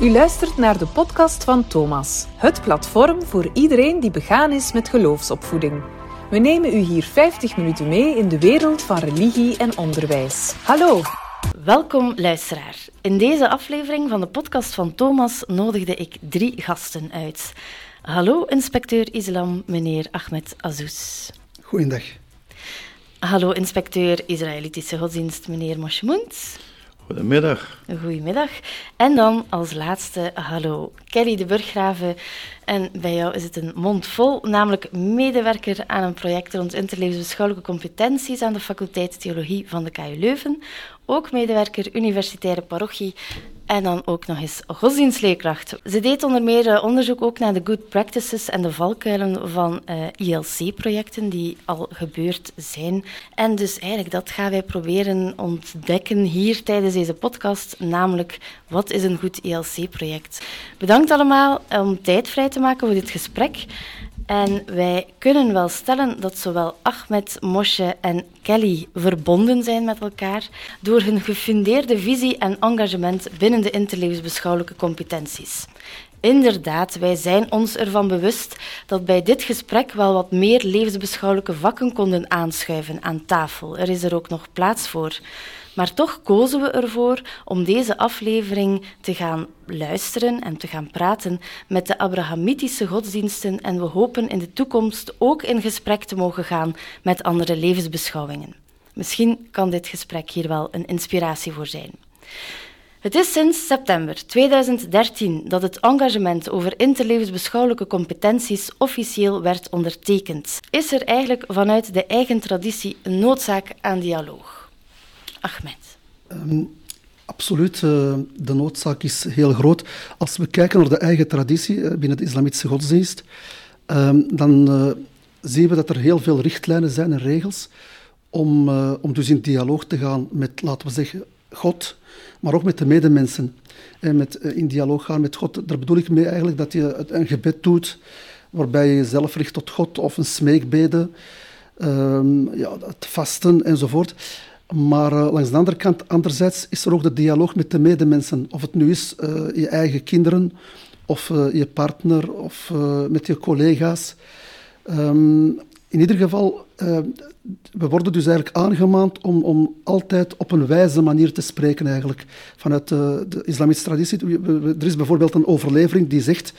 U luistert naar de podcast van Thomas, het platform voor iedereen die begaan is met geloofsopvoeding. We nemen u hier 50 minuten mee in de wereld van religie en onderwijs. Hallo! Welkom luisteraar. In deze aflevering van de podcast van Thomas nodigde ik drie gasten uit. Hallo inspecteur islam, meneer Ahmed Azouz. Goeiedag. Hallo inspecteur Israëlitische godsdienst, meneer Moshmoens. Goedemiddag. Goedemiddag. En dan als laatste, hallo, Kelly de Burggraven. En bij jou is het een mond vol, namelijk medewerker aan een project rond interlevensbeschouwelijke competenties aan de faculteit Theologie van de KU Leuven. Ook medewerker universitaire parochie en dan ook nog eens godsdienstleerkracht. Ze deed onder meer eh, onderzoek ook naar de good practices en de valkuilen van eh, ILC-projecten die al gebeurd zijn. En dus eigenlijk dat gaan wij proberen ontdekken hier tijdens deze podcast, namelijk wat is een goed ILC-project. Bedankt allemaal om tijd vrij te maken voor dit gesprek. En wij kunnen wel stellen dat zowel Ahmed, Moshe en Kelly verbonden zijn met elkaar door hun gefundeerde visie en engagement binnen de interlevensbeschouwelijke competenties. Inderdaad, wij zijn ons ervan bewust dat bij dit gesprek wel wat meer levensbeschouwelijke vakken konden aanschuiven aan tafel. Er is er ook nog plaats voor. Maar toch kozen we ervoor om deze aflevering te gaan luisteren en te gaan praten met de Abrahamitische godsdiensten en we hopen in de toekomst ook in gesprek te mogen gaan met andere levensbeschouwingen. Misschien kan dit gesprek hier wel een inspiratie voor zijn. Het is sinds september 2013 dat het engagement over interlevensbeschouwelijke competenties officieel werd ondertekend. Is er eigenlijk vanuit de eigen traditie een noodzaak aan dialoog? Ahmed? Um, absoluut, uh, de noodzaak is heel groot. Als we kijken naar de eigen traditie uh, binnen de islamitische godsdienst, um, dan uh, zien we dat er heel veel richtlijnen zijn en regels om, om dus in dialoog te gaan met, laten we zeggen, God, maar ook met de medemensen. En met, in dialoog gaan met God, daar bedoel ik mee eigenlijk dat je een gebed doet waarbij je jezelf richt tot God of een smeekbede, um, ja, het vasten enzovoort. Maar uh, langs de andere kant, anderzijds, is er ook de dialoog met de medemensen. Of het nu is uh, je eigen kinderen, of uh, je partner, of met je collega's. Um, in ieder geval, we worden dus eigenlijk aangemaand om, om altijd op een wijze manier te spreken eigenlijk. Vanuit de, islamitische traditie. Er is bijvoorbeeld een overlevering die zegt...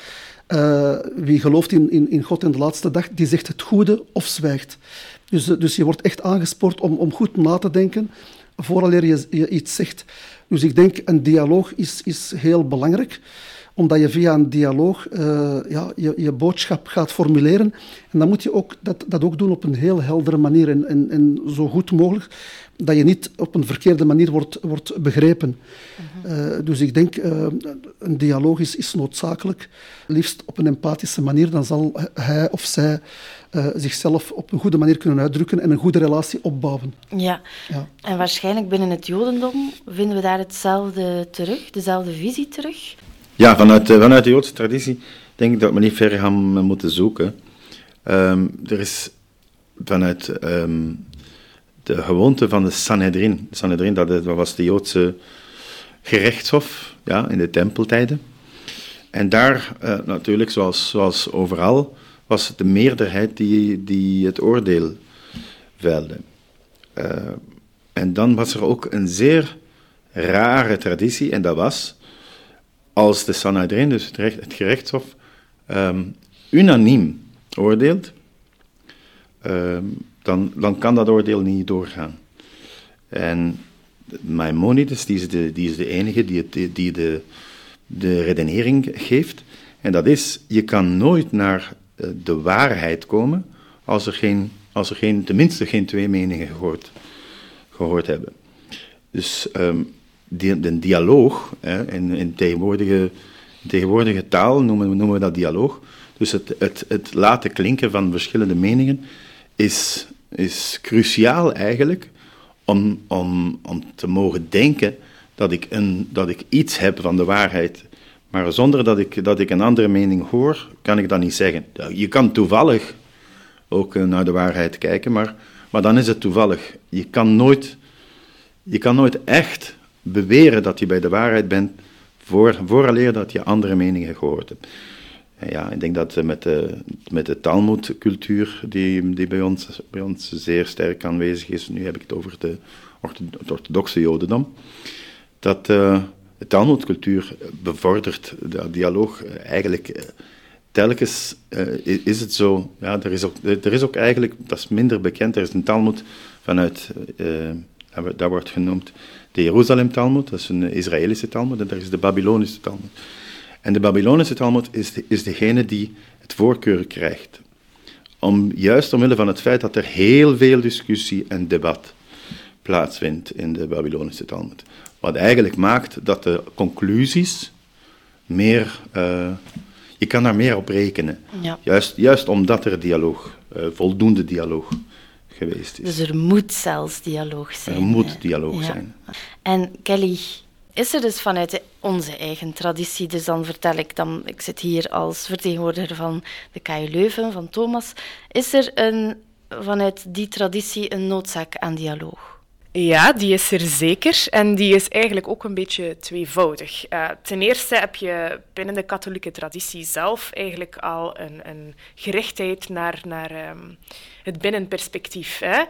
wie gelooft in, in, in God in de laatste dag, die zegt het goede of zwijgt. Dus, eh, dus je wordt echt aangespoord om, om goed na te denken vooraleer je, je iets zegt. Dus ik denk, een dialoog is, is heel belangrijk omdat je via een dialoog uh, ja, je, je boodschap gaat formuleren. En dan moet je ook dat, dat ook doen op een heel heldere manier en, en, en zo goed mogelijk, dat je niet op een verkeerde manier wordt, wordt begrepen. uh, dus ik denk, een dialoog is, is noodzakelijk, liefst op een empathische manier, dan zal hij of zij zichzelf op een goede manier kunnen uitdrukken en een goede relatie opbouwen. Ja. ja, en waarschijnlijk binnen het Jodendom vinden we daar hetzelfde terug, dezelfde visie terug. Ja, vanuit, eh, vanuit de Joodse traditie denk ik dat we niet ver gaan moeten zoeken. Um, er is vanuit um, de gewoonte van de Sanhedrin, de Sanhedrin dat, was de Joodse gerechtshof ja, in de tempeltijden. En daar, uh, natuurlijk, zoals, zoals overal, was het de meerderheid die, die het oordeel velde. Uh, en dan was er ook een zeer rare traditie, en dat was als de Sanhedrin, dus het, recht, het gerechtshof, um, unaniem oordeelt, um, dan, dan kan dat oordeel niet doorgaan. En Maimonides, die is de, die is de enige die, het, die de, de redenering geeft. En dat is, je kan nooit naar eh, de waarheid komen als er, geen, als er geen, tenminste geen twee meningen gehoord, gehoord hebben. Dus um, de dialoog, hè, in, in, tegenwoordige, tegenwoordige taal noemen, noemen we dat dialoog. Dus het, het, het laten klinken van verschillende meningen is, is cruciaal eigenlijk om, om, om te mogen denken dat ik, een, dat ik iets heb van de waarheid. Maar zonder dat ik, dat ik een andere mening hoor, kan ik dat niet zeggen. Je kan toevallig ook eh, naar de waarheid kijken, maar, maar dan is het toevallig. Je kan nooit, je kan nooit echt beweren dat je bij de waarheid bent voor, vooraleer dat je andere meningen gehoord hebt. Ja, ik denk dat met de, met de Talmud-cultuur, die, die bij, ons, bij ons zeer sterk aanwezig is, nu heb ik het over de, het orthodoxe jodendom, dat Talmud-cultuur bevordert de dialoog eigenlijk telkens uh, is het zo, ja, er is, ook, er is ook eigenlijk, dat is minder bekend, er is een Talmud vanuit, uh, dat wordt genoemd de Jeruzalem Talmud, dat is een Israëlische Talmud, en daar is de Babylonische Talmud. En de Babylonische Talmud is, is degene die het voorkeur krijgt. Om, juist omwille van het feit dat er heel veel discussie en debat plaatsvindt in de Babylonische Talmud. Wat eigenlijk maakt dat de conclusies meer uh, je kan daar meer op rekenen. Ja. Juist, juist omdat er dialoog, uh, voldoende dialoog geweest is. Dus er moet zelfs dialoog zijn. Er moet dialoog zijn. En Kelly, is er dus vanuit onze eigen traditie, dus dan vertel ik dan, ik zit hier als vertegenwoordiger van de KU Leuven, van Thomas, is er een, vanuit die traditie een noodzaak aan dialoog? Ja, die is er zeker. En die is eigenlijk ook een beetje tweevoudig. Uh, ten eerste heb je binnen de katholieke traditie zelf eigenlijk al een, een gerichtheid naar, naar um, het binnenperspectief. Hè?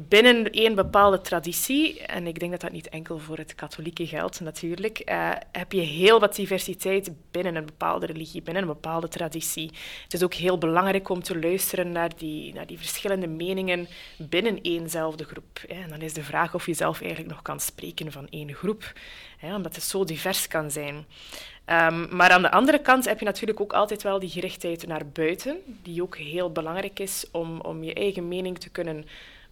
Binnen één bepaalde traditie, en ik denk dat dat niet enkel voor het katholieke geldt natuurlijk, uh, heb je heel wat diversiteit binnen een bepaalde religie, binnen een bepaalde traditie. Het is ook heel belangrijk om te luisteren naar die, naar die verschillende meningen binnen éénzelfde groep. En dan is de vraag of je zelf eigenlijk nog kan spreken van één groep, hè, omdat het zo divers kan zijn. Um, maar aan de andere kant heb je natuurlijk ook altijd wel die gerichtheid naar buiten, die ook heel belangrijk is om, om je eigen mening te kunnen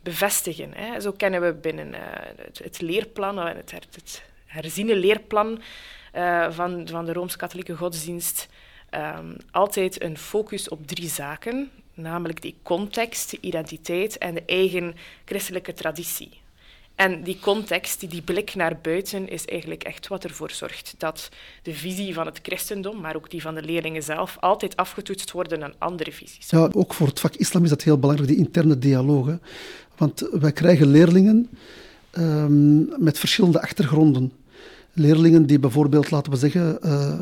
bevestigen. Hè. Zo kennen we binnen uh, het, het, leerplan, uh, het, het, herziene leerplan uh, van, van de Rooms-Katholieke godsdienst um, altijd een focus op drie zaken, namelijk die context, de identiteit en de eigen christelijke traditie. En die context, die, die blik naar buiten, is eigenlijk echt wat ervoor zorgt dat de visie van het christendom, maar ook die van de leerlingen zelf, altijd afgetoetst worden aan andere visies. Ja, ook voor het vak islam is dat heel belangrijk, die interne dialoog. Want wij krijgen leerlingen um, met verschillende achtergronden. Leerlingen die bijvoorbeeld, laten we zeggen, uh,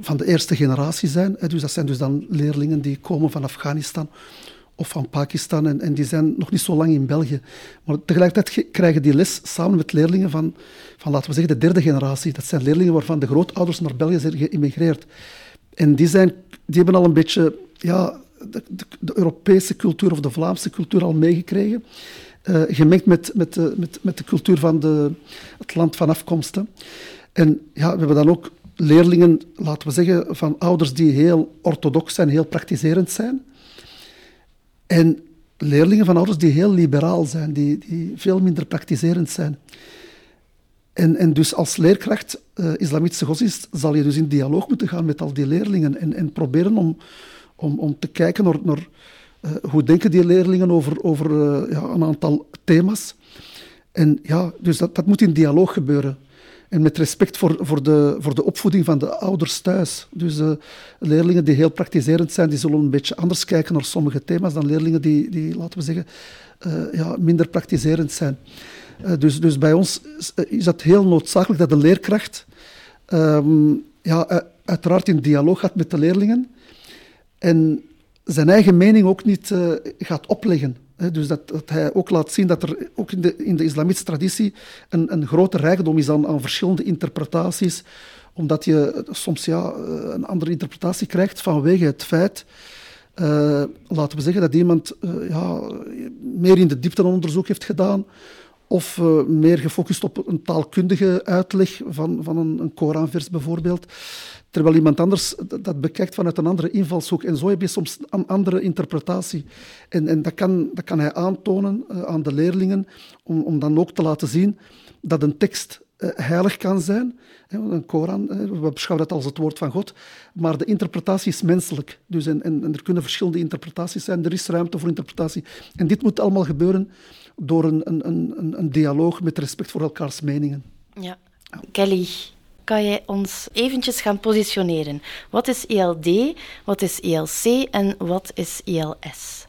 van de eerste generatie zijn. Dus dat zijn dus dan leerlingen die komen van Afghanistan of van Pakistan en, en, die zijn nog niet zo lang in België. Maar tegelijkertijd krijgen die les samen met leerlingen van, van, laten we zeggen, de derde generatie. Dat zijn leerlingen waarvan de grootouders naar België zijn geïmmigreerd. En die, zijn, die hebben al een beetje ja, de, de, Europese cultuur of de Vlaamse cultuur al meegekregen. Uh, gemengd met, met, de, met, met de cultuur van de, het land van afkomst. En ja, we hebben dan ook leerlingen, laten we zeggen, van ouders die heel orthodox zijn, heel praktiserend zijn. En leerlingen van ouders die heel liberaal zijn, die, die veel minder praktiserend zijn. En, en dus als leerkracht, uh, islamitische godsdienst, zal je dus in dialoog moeten gaan met al die leerlingen en, en proberen om, om, om te kijken naar, naar uh, hoe denken die leerlingen over, over uh, ja, een aantal thema's. En ja, dus dat, dat moet in dialoog gebeuren. En met respect voor, voor, de, voor de opvoeding van de ouders thuis. Dus uh, leerlingen die heel praktiserend zijn, die zullen een beetje anders kijken naar sommige thema's dan leerlingen die, die laten we zeggen, ja, minder praktiserend zijn. dus, dus bij ons is, dat heel noodzakelijk dat de leerkracht um, ja, uiteraard in dialoog gaat met de leerlingen en zijn eigen mening ook niet gaat opleggen. Dus dat, hij ook laat zien dat er ook in de, in de islamitische traditie een, een grote rijkdom is aan, aan verschillende interpretaties, omdat je soms ja, eh, een andere interpretatie krijgt vanwege het feit, uh, laten we zeggen, dat iemand uh, ja, meer in de diepte onderzoek heeft gedaan, of uh, meer gefocust op een taalkundige uitleg van, van een, een Koranvers bijvoorbeeld terwijl iemand anders dat bekijkt vanuit een andere invalshoek. En zo heb je soms een andere interpretatie. En, en dat, kan, dat kan hij aantonen uh, aan de leerlingen, om, om dan ook te laten zien dat een tekst uh, heilig kan zijn. Een Koran, we beschouwen dat als het woord van God, maar de interpretatie is menselijk. Dus en, er kunnen verschillende interpretaties zijn, er is ruimte voor interpretatie. En dit moet allemaal gebeuren door een, een, een, een dialoog met respect voor elkaars meningen. Ja. Kelly, kan jij ons eventjes gaan positioneren. Wat is ELD, wat is ELC en wat is ELS?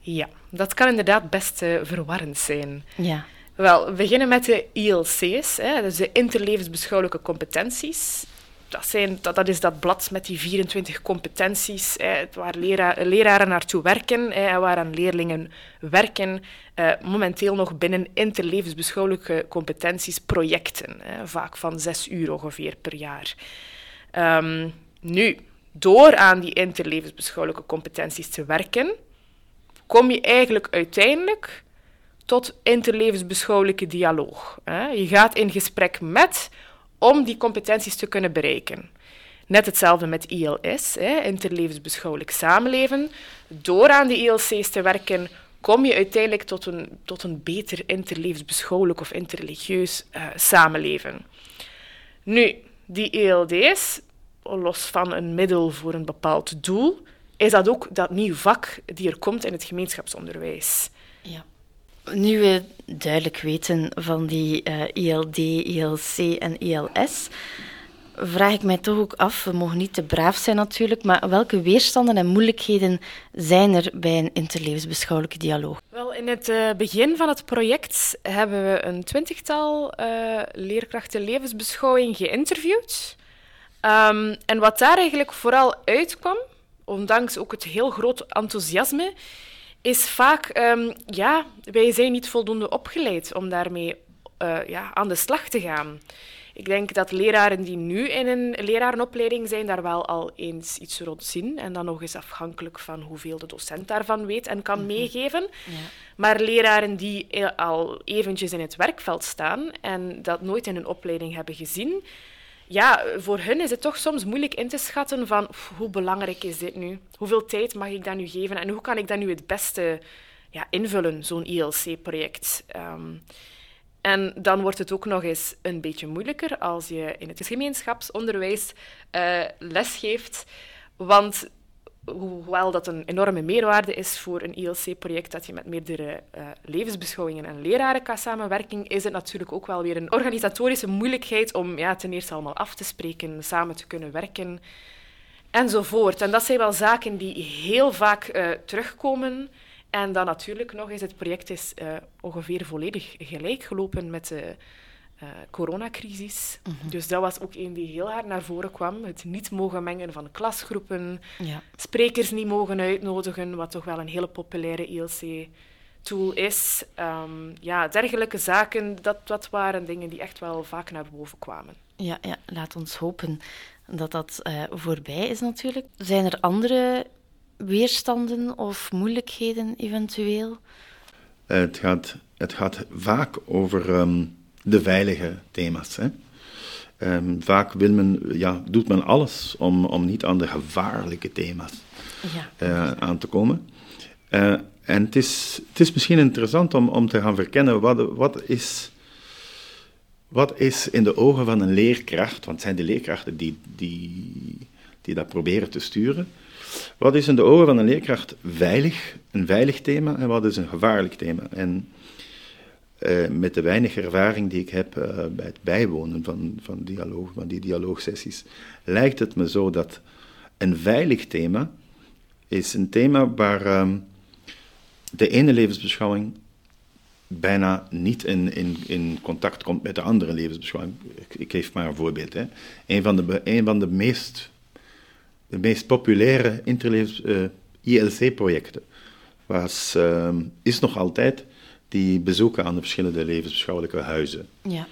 Ja, dat kan inderdaad best uh, verwarrend zijn. Ja. Wel, we beginnen met de ILC's, hè, dus de interlevensbeschouwelijke competenties. Dat, zijn, dat, is dat blad met die 24 competenties waar lera leraren naartoe werken hè, en waaraan leerlingen werken. Uh, momenteel nog binnen interlevensbeschouwelijke competenties projecten, vaak van zes uur ongeveer per jaar. Um, nu, door aan die interlevensbeschouwelijke competenties te werken, kom je eigenlijk uiteindelijk tot interlevensbeschouwelijke dialoog. Je gaat in gesprek met om die competenties te kunnen bereiken. Net hetzelfde met ILS, interlevensbeschouwelijk samenleven. Door aan die ILC's te werken, kom je uiteindelijk tot een, tot een beter interlevensbeschouwelijk of interreligieus uh, samenleven. Nu, die ELD's, los van een middel voor een bepaald doel, is dat ook dat nieuw vak die er komt in het gemeenschapsonderwijs. Ja. Nu we duidelijk weten van die eh, ILD, ILC en ILS, vraag ik mij toch ook af, we mogen niet te braaf zijn natuurlijk, maar welke weerstanden en moeilijkheden zijn er bij een interlevensbeschouwelijke dialoog? Wel, in het uh, begin van het project hebben we een twintigtal uh, leerkrachten levensbeschouwing geïnterviewd. Um, en wat daar eigenlijk vooral uitkwam, ondanks ook het heel groot enthousiasme, is vaak, um, ja, wij zijn niet voldoende opgeleid om daarmee uh, ja, aan de slag te gaan. Ik denk dat leraren die nu in een lerarenopleiding zijn, daar wel al eens iets rond zien. En dan nog eens afhankelijk van hoeveel de docent daarvan weet en kan mhm. meegeven. Ja. Maar leraren die e-, al eventjes in het werkveld staan en dat nooit in een opleiding hebben gezien, ja, voor hen is het toch soms moeilijk in te schatten van hoe belangrijk is dit nu? Hoeveel tijd mag ik dat nu geven? En hoe kan ik dat nu het beste ja, invullen, zo'n ILC-project? Um, en dan wordt het ook nog eens een beetje moeilijker als je in het gemeenschapsonderwijs uh, lesgeeft. Want hoewel dat een enorme meerwaarde is voor een ILC-project, dat je met meerdere uh, levensbeschouwingen en leraren kan samenwerken, is het natuurlijk ook wel weer een organisatorische moeilijkheid om ja, ten eerste allemaal af te spreken, samen te kunnen werken enzovoort. En dat zijn wel zaken die heel vaak uh, terugkomen. En dan natuurlijk nog eens, het project is uh, ongeveer volledig gelijk gelopen met de uh, coronacrisis. Mhm. Dus dat was ook een die heel hard naar voren kwam. Het niet mogen mengen van klasgroepen, ja. sprekers niet mogen uitnodigen, wat toch wel een hele populaire ILC-tool is. Um, ja, dergelijke zaken, dat, dat waren dingen die echt wel vaak naar boven kwamen. Ja, ja laat ons hopen dat dat uh, voorbij is natuurlijk. Zijn er andere weerstanden of moeilijkheden eventueel? Het gaat, het gaat vaak over um, de veilige thema's. Hè? Um, vaak wil men, ja, doet men alles om, om niet aan de gevaarlijke thema's ja. uh, aan te komen. Uh, en het is, het is misschien interessant om, om te gaan verkennen wat, wat, is, wat is in de ogen van een leerkracht, want het zijn de leerkrachten die, die, die dat proberen te sturen, wat is in de ogen van een leerkracht veilig, een veilig thema en wat is een gevaarlijk thema? En uh, met de weinige ervaring die ik heb uh, bij het bijwonen van, van, dialoog, van die dialoogsessies, lijkt het me zo dat een veilig thema is een thema waar um, de ene levensbeschouwing bijna niet in, in, in contact komt met de andere levensbeschouwing. Ik, ik geef maar een voorbeeld. Hè. Een, van de, een van de meest de meest populaire interlevens uh, ILC-projecten was, uh, is nog altijd die bezoeken aan de verschillende levensbeschouwelijke huizen. Ja.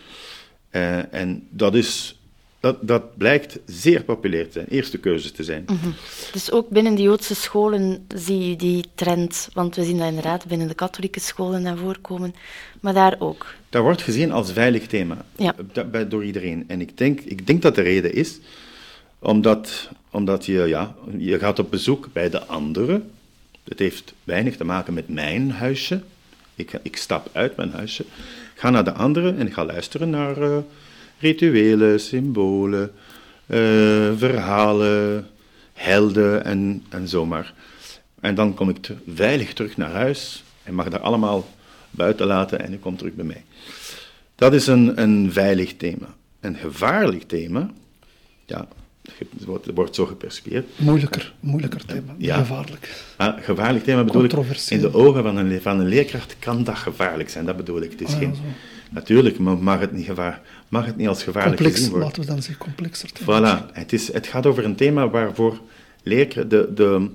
Uh, en dat, is, dat, dat blijkt zeer populair te zijn, eerste keuze te zijn. Mm -hmm. Dus ook binnen de Joodse scholen zie je die trend, want we zien dat inderdaad binnen de katholieke scholen naar voorkomen, maar daar ook. Dat wordt gezien als veilig thema ja. door iedereen. En ik denk, ik denk dat de reden is omdat, omdat je, ja, je gaat op bezoek bij de anderen. Het heeft weinig te maken met mijn huisje. Ik, ik stap uit mijn huisje, ga naar de anderen en ga luisteren naar uh, rituelen, symbolen, uh, verhalen, helden en, en zomaar. En dan kom ik veilig terug naar huis en mag daar allemaal buiten laten en ik kom terug bij mij. Dat is een, een veilig thema. Een gevaarlijk thema, ja, Het wordt, zo gepercipieerd. Moeilijker, moeilijker thema, ja. gevaarlijk. Ah, gevaarlijk thema bedoel ik, in de ogen van een, van een leerkracht kan dat gevaarlijk zijn, dat bedoel ik. Het is ah, geen, natuurlijk mag het, niet gevaar, mag het niet als gevaarlijk Complex, gezien worden. laten we dan zeggen, complexer thema. Voilà, het, is, het gaat over een thema waarvoor leerkrachten, de, de,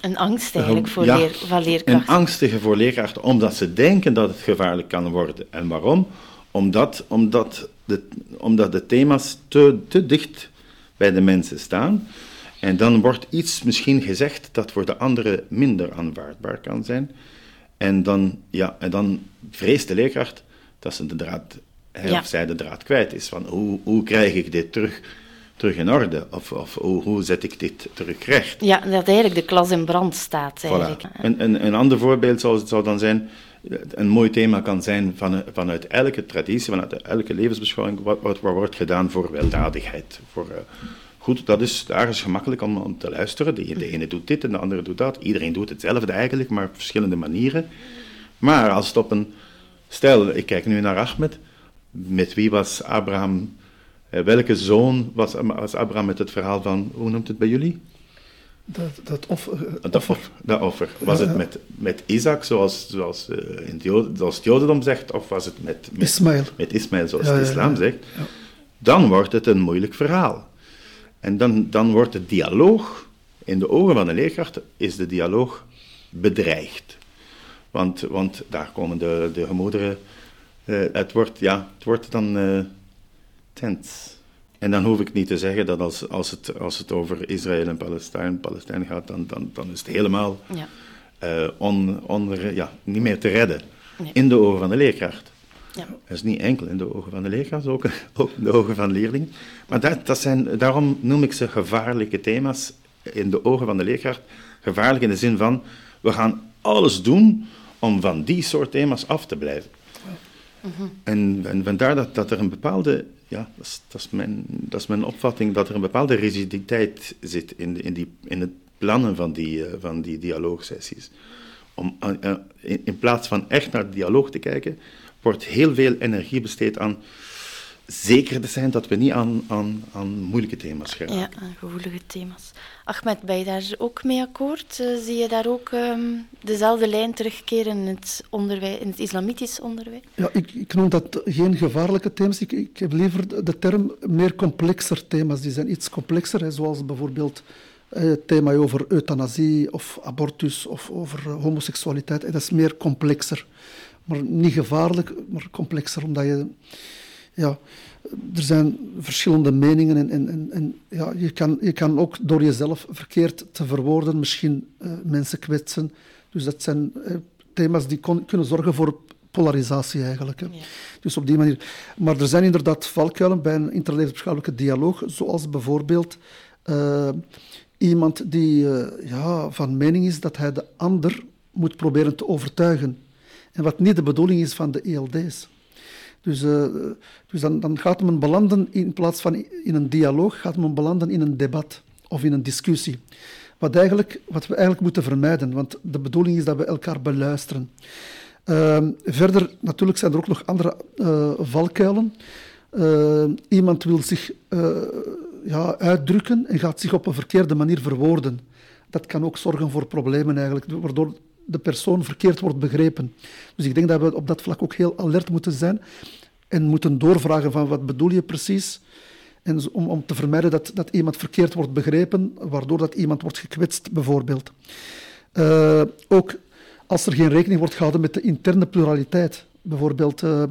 een angst eigenlijk voor leer, van leerkrachten. Een angstige voor leerkrachten, omdat ze denken dat het gevaarlijk kan worden. En waarom? Omdat, omdat, de, omdat de thema's te, te dicht bij de mensen staan. En dan wordt iets misschien gezegd dat voor de anderen minder aanvaardbaar kan zijn. En dan, ja, en dan vreest de leerkracht dat ze de draad, hij of zij de draad kwijt is. Van hoe, hoe krijg ik dit terug? terug in orde? Of, of hoe, hoe, zet ik dit terug recht? Ja, dat eigenlijk de klas in brand staat. Eigenlijk. Een, een, een, ander voorbeeld zou, zou dan zijn, een mooi thema kan zijn van, vanuit elke traditie, vanuit elke levensbeschouwing, wat, wordt gedaan voor weldadigheid. Voor, uh, goed, dat is, daar is gemakkelijk om, te luisteren. De, de ene doet dit en de andere doet dat. Iedereen doet hetzelfde eigenlijk, maar op verschillende manieren. Maar als het op een... Stel, ik kijk nu naar Ahmed. Met wie was Abraham eh, welke zoon was, was, Abraham met het verhaal van, hoe noemt het bij jullie? Dat, dat offer. Eh, dat offer. Dat offer. Was het met, met Isaac, zoals, zoals, uh, in het Joden, zoals het Jodendom zegt, of was het met, met Ismaël, met Ismaël zoals de islam zegt? Dan wordt het een moeilijk verhaal. En dan, dan wordt de dialoog, in de ogen van de leerkrachten, is de dialoog bedreigd. Want, want daar komen de, de gemoederen, uh, het, wordt, ja, het wordt dan tent. En dan hoef ik niet te zeggen dat als, als, het, als het over Israël en Palestijn, Palestijn gaat, dan, dan, dan is het helemaal ja. Uh, on, on, ja, niet meer te redden. In de ogen van de leerkracht. Ja. Dat is niet enkel in de ogen van de leerkracht, ook, ook in de ogen van de leerling. Maar dat, dat zijn, daarom noem ik ze gevaarlijke thema's in de ogen van de leerkracht. Gevaarlijk in de zin van, we gaan alles doen om van die soort thema's af te blijven. En, en vandaar dat, dat er een bepaalde, ja, dat is, dat, mijn, dat is mijn opvatting, dat er een bepaalde rigiditeit zit in, de, in, die, in het plannen van die, uh, van die dialoogsessies. Om, uh, in, in, plaats van echt naar de dialoog te kijken, wordt heel veel energie besteed aan zeker te zijn dat we niet aan, aan, aan moeilijke thema's gaan. Ja, aan gevoelige thema's. Ahmed, ben je daar ook mee akkoord? Uh, zie je daar ook um, dezelfde lijn terugkeren in het, onderwijs, in het islamitisch onderwijs? Ja, ik, ik noem dat geen gevaarlijke thema's. Ik, ik heb liever de term meer complexer thema's. Die zijn iets complexer, hè, zoals bijvoorbeeld eh, het thema over euthanasie of abortus of over homoseksualiteit. Dat is meer complexer. Maar niet gevaarlijk, maar complexer, omdat je ja, er zijn verschillende meningen en, en, en, ja, je, kan, je kan ook door jezelf verkeerd te verwoorden misschien uh, mensen kwetsen. Dus dat zijn uh, thema's die kon, kunnen zorgen voor polarisatie eigenlijk. Hè. Ja. Dus op die manier. Maar er zijn inderdaad valkuilen bij een interlevensbeschouwelijke dialoog, zoals bijvoorbeeld uh, iemand die ja, van mening is dat hij de ander moet proberen te overtuigen. En wat niet de bedoeling is van de ELD's. Dus, uh, dus dan, gaat men belanden, in plaats van in een dialoog, gaat men belanden in een debat of in een discussie. Wat, eigenlijk, wat we eigenlijk moeten vermijden, want de bedoeling is dat we elkaar beluisteren. Uh, verder, natuurlijk zijn er ook nog andere uh, valkuilen. Uh, iemand wil zich ja, uitdrukken en gaat zich op een verkeerde manier verwoorden. Dat kan ook zorgen voor problemen eigenlijk, waardoor de persoon verkeerd wordt begrepen. Dus ik denk dat we op dat vlak ook heel alert moeten zijn en moeten doorvragen van wat bedoel je precies. En om, om te vermijden dat, dat iemand verkeerd wordt begrepen, waardoor dat iemand wordt gekwetst bijvoorbeeld. Uh, ook als er geen rekening wordt gehouden met de interne pluraliteit. Bijvoorbeeld, uh,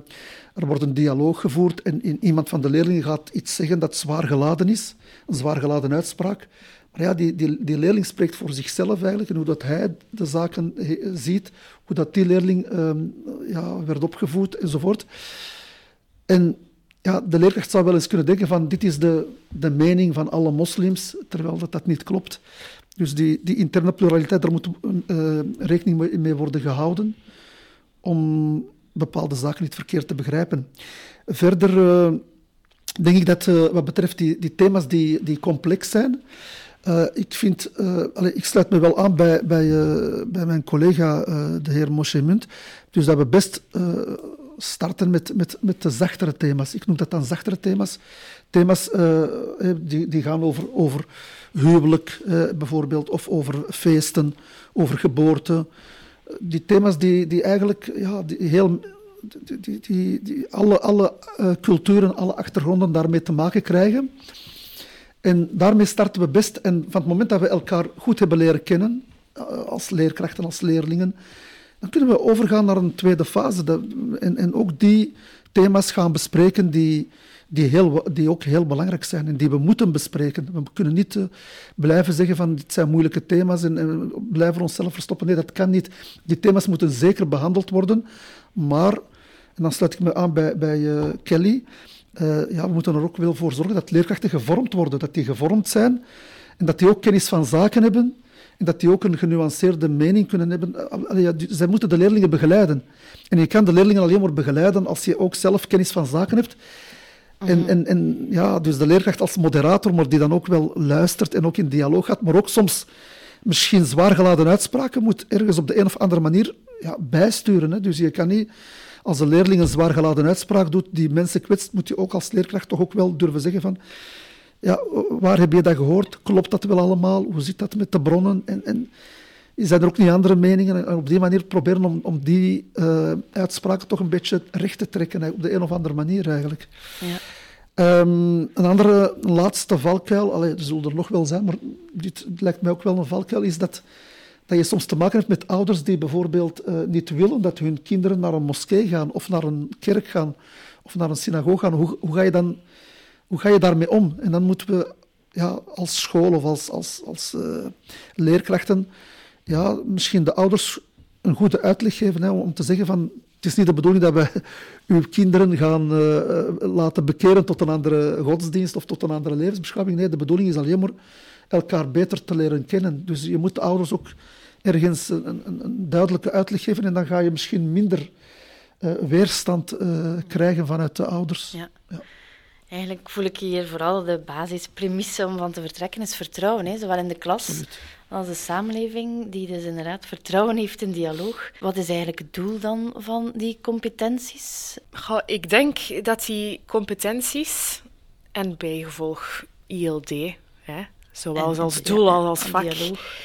er wordt een dialoog gevoerd en iemand van de leerlingen gaat iets zeggen dat zwaar geladen is, een zwaar geladen uitspraak. Ja, die, die, leerling spreekt voor zichzelf eigenlijk en hoe dat hij de zaken ziet, hoe dat die leerling uh, ja, werd opgevoed enzovoort. En ja, de leerkracht zou wel eens kunnen denken van dit is de, de mening van alle moslims, terwijl dat, dat niet klopt. Dus die, die interne pluraliteit, daar moet uh, rekening mee worden gehouden om bepaalde zaken niet verkeerd te begrijpen. Verder uh, denk ik dat uh, wat betreft die, die thema's die, die complex zijn, uh, ik, vind, uh, allez, ik sluit me wel aan bij, bij, uh, bij mijn collega, de heer Moshe Munt. Dus dat we best starten met, met, met de zachtere thema's. Ik noem dat dan zachtere thema's. Thema's die, die gaan over, over huwelijk bijvoorbeeld, of over feesten, over geboorte. Die thema's die, die eigenlijk ja, die heel, die, die, die, alle, alle uh, culturen, alle achtergronden daarmee te maken krijgen. En daarmee starten we best. En van het moment dat we elkaar goed hebben leren kennen, als leerkrachten, als leerlingen, dan kunnen we overgaan naar een tweede fase. En, en ook die thema's gaan bespreken die, die, heel, die ook heel belangrijk zijn en die we moeten bespreken. We kunnen niet uh, blijven zeggen van dit zijn moeilijke thema's en, en blijven onszelf verstoppen. Nee, dat kan niet. Die thema's moeten zeker behandeld worden, maar, en dan sluit ik me aan bij, bij uh, Kelly, uh, ja, we moeten er ook wel voor zorgen dat leerkrachten gevormd worden, dat die gevormd zijn en dat die ook kennis van zaken hebben en dat die ook een genuanceerde mening kunnen hebben. Allee, ja, zij moeten de leerlingen begeleiden. En je kan de leerlingen alleen maar begeleiden als je ook zelf kennis van zaken hebt. En, en, en ja, dus de leerkracht als moderator, maar die dan ook wel luistert en ook in dialoog gaat, maar ook soms misschien zwaar geladen uitspraken moet ergens op de een of andere manier ja, bijsturen. Hè. Dus je kan niet, als een leerling een zwaar geladen uitspraak doet die mensen kwetst, moet je ook als leerkracht toch ook wel durven zeggen van ja, waar heb je dat gehoord? Klopt dat wel allemaal? Hoe zit dat met de bronnen? En, en zijn er ook niet andere meningen? En op die manier proberen om, om die uh, uitspraken toch een beetje recht te trekken, op de een of andere manier eigenlijk. Ja. Um, een andere, een laatste valkuil, allee, er zullen er nog wel zijn, maar dit lijkt mij ook wel een valkuil, is dat, dat je soms te maken hebt met ouders die bijvoorbeeld uh, niet willen dat hun kinderen naar een moskee gaan, of naar een kerk gaan, of naar een synagoge gaan. Hoe, hoe ga je dan hoe ga je daarmee om? En dan moeten we ja, als school of als, als, als uh, leerkrachten ja, misschien de ouders een goede uitleg geven hè, om te zeggen van het is niet de bedoeling dat we uw kinderen gaan uh, laten bekeren tot een andere godsdienst of tot een andere levensbeschouwing. Nee, de bedoeling is alleen maar elkaar beter te leren kennen. Dus je moet de ouders ook ergens een, een, een duidelijke uitleg geven en dan ga je misschien minder uh, weerstand uh, krijgen vanuit de ouders. Ja. ja. Eigenlijk voel ik hier vooral de basispremisse om van te vertrekken is vertrouwen, hè, zowel in de klas als de samenleving, die dus inderdaad vertrouwen heeft in dialoog. Wat is eigenlijk het doel dan van die competenties? Goh, ik denk dat die competenties en bijgevolg ILD, hè, zowel en, als doel als als vak,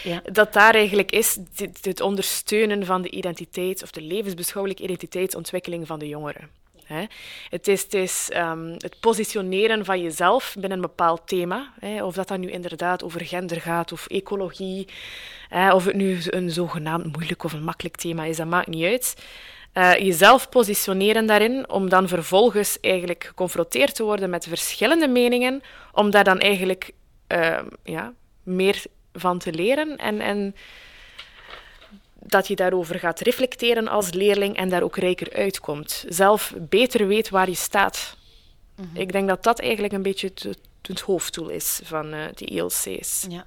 ja. dat daar eigenlijk is het ondersteunen van de identiteit of de levensbeschouwelijke identiteitsontwikkeling van de jongeren. Hè. Het is, het, is um, het, positioneren van jezelf binnen een bepaald thema. Hè. Of dat dan nu inderdaad over gender gaat of ecologie. Hè. Of het nu een zogenaamd moeilijk of een makkelijk thema is, dat maakt niet uit. Uh, jezelf positioneren daarin, om dan vervolgens eigenlijk geconfronteerd te worden met verschillende meningen, om daar dan eigenlijk uh, ja, meer van te leren en, en dat je daarover gaat reflecteren als leerling en daar ook rijker uitkomt. Zelf beter weet waar je staat. Mhm. Ik denk dat dat eigenlijk een beetje het, het hoofddoel is van uh, die ILC's. Ja.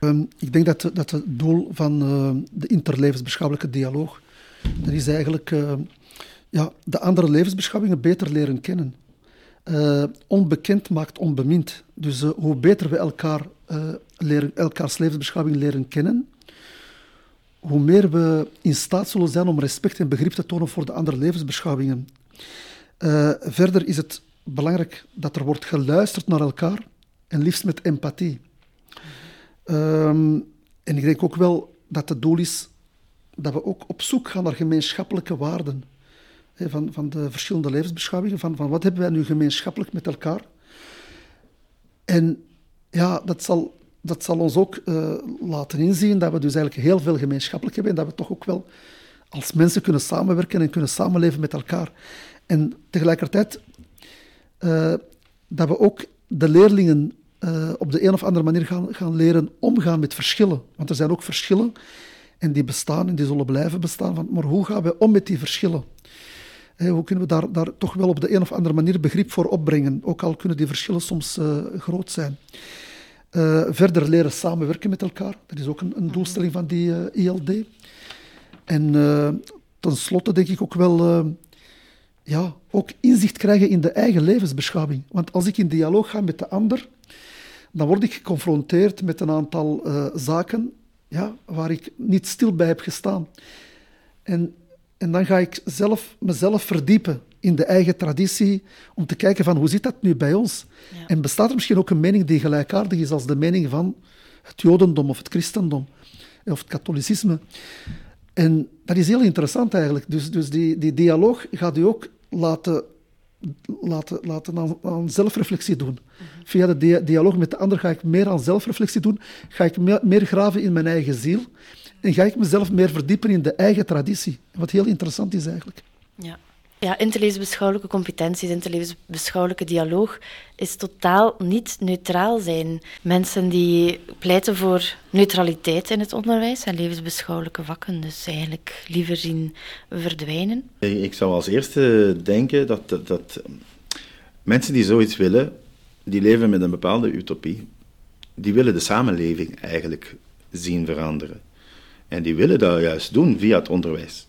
Um, ik denk dat, dat het doel van uh, de interlevensbeschouwelijke dialoog dat is eigenlijk uh, ja, de andere levensbeschouwingen beter leren kennen. Onbekend maakt onbemind. Dus hoe beter we elkaar, leren, elkaars levensbeschouwing leren kennen, hoe meer we in staat zullen zijn om respect en begrip te tonen voor de andere levensbeschouwingen. Verder is het belangrijk dat er wordt geluisterd naar elkaar en liefst met empathie. Um, en ik denk ook wel dat het doel is dat we ook op zoek gaan naar gemeenschappelijke waarden. Van, van de verschillende levensbeschouwingen, van, van wat hebben wij nu gemeenschappelijk met elkaar. En ja, dat zal dat zal ons ook uh, laten inzien dat we dus eigenlijk heel veel gemeenschappelijk hebben en dat we toch ook wel als mensen kunnen samenwerken en kunnen samenleven met elkaar. En tegelijkertijd uh, dat we ook de leerlingen uh, op de een of andere manier gaan, gaan leren omgaan met verschillen. Want er zijn ook verschillen en die bestaan en die zullen blijven bestaan. Maar hoe gaan we om met die verschillen? Hoe kunnen we daar, daar toch wel op de een of andere manier begrip voor opbrengen? Ook al kunnen die verschillen soms groot zijn. Uh, verder leren samenwerken met elkaar. Dat is ook een, een doelstelling van die eh, ILD. En tenslotte denk ik ook wel ja, ook inzicht krijgen in de eigen levensbeschouwing. Want als ik in dialoog ga met de ander, dan word ik geconfronteerd met een aantal zaken ja, waar ik niet stil bij heb gestaan. En En dan ga ik zelf, mezelf verdiepen in de eigen traditie, om te kijken van hoe zit dat nu bij ons? En bestaat er misschien ook een mening die gelijkaardig is als de mening van het jodendom of het christendom of het katholicisme? En dat is heel interessant eigenlijk. Dus, dus die, die dialoog gaat u ook laten, laten, laten aan, aan zelfreflectie doen. Via de dialoog met de ander ga ik meer aan zelfreflectie doen, ga ik meer, meer graven in mijn eigen ziel en ga ik mezelf meer verdiepen in de eigen traditie. Wat heel interessant is eigenlijk. Ja. Ja, interlevensbeschouwelijke competenties, interlevensbeschouwelijke dialoog is totaal niet neutraal zijn. Mensen die pleiten voor neutraliteit in het onderwijs en levensbeschouwelijke vakken, dus eigenlijk liever zien verdwijnen. Ik zou als eerste denken dat, dat, dat mensen die zoiets willen, die leven met een bepaalde utopie. Die willen de samenleving eigenlijk zien veranderen. En die willen dat juist doen via het onderwijs.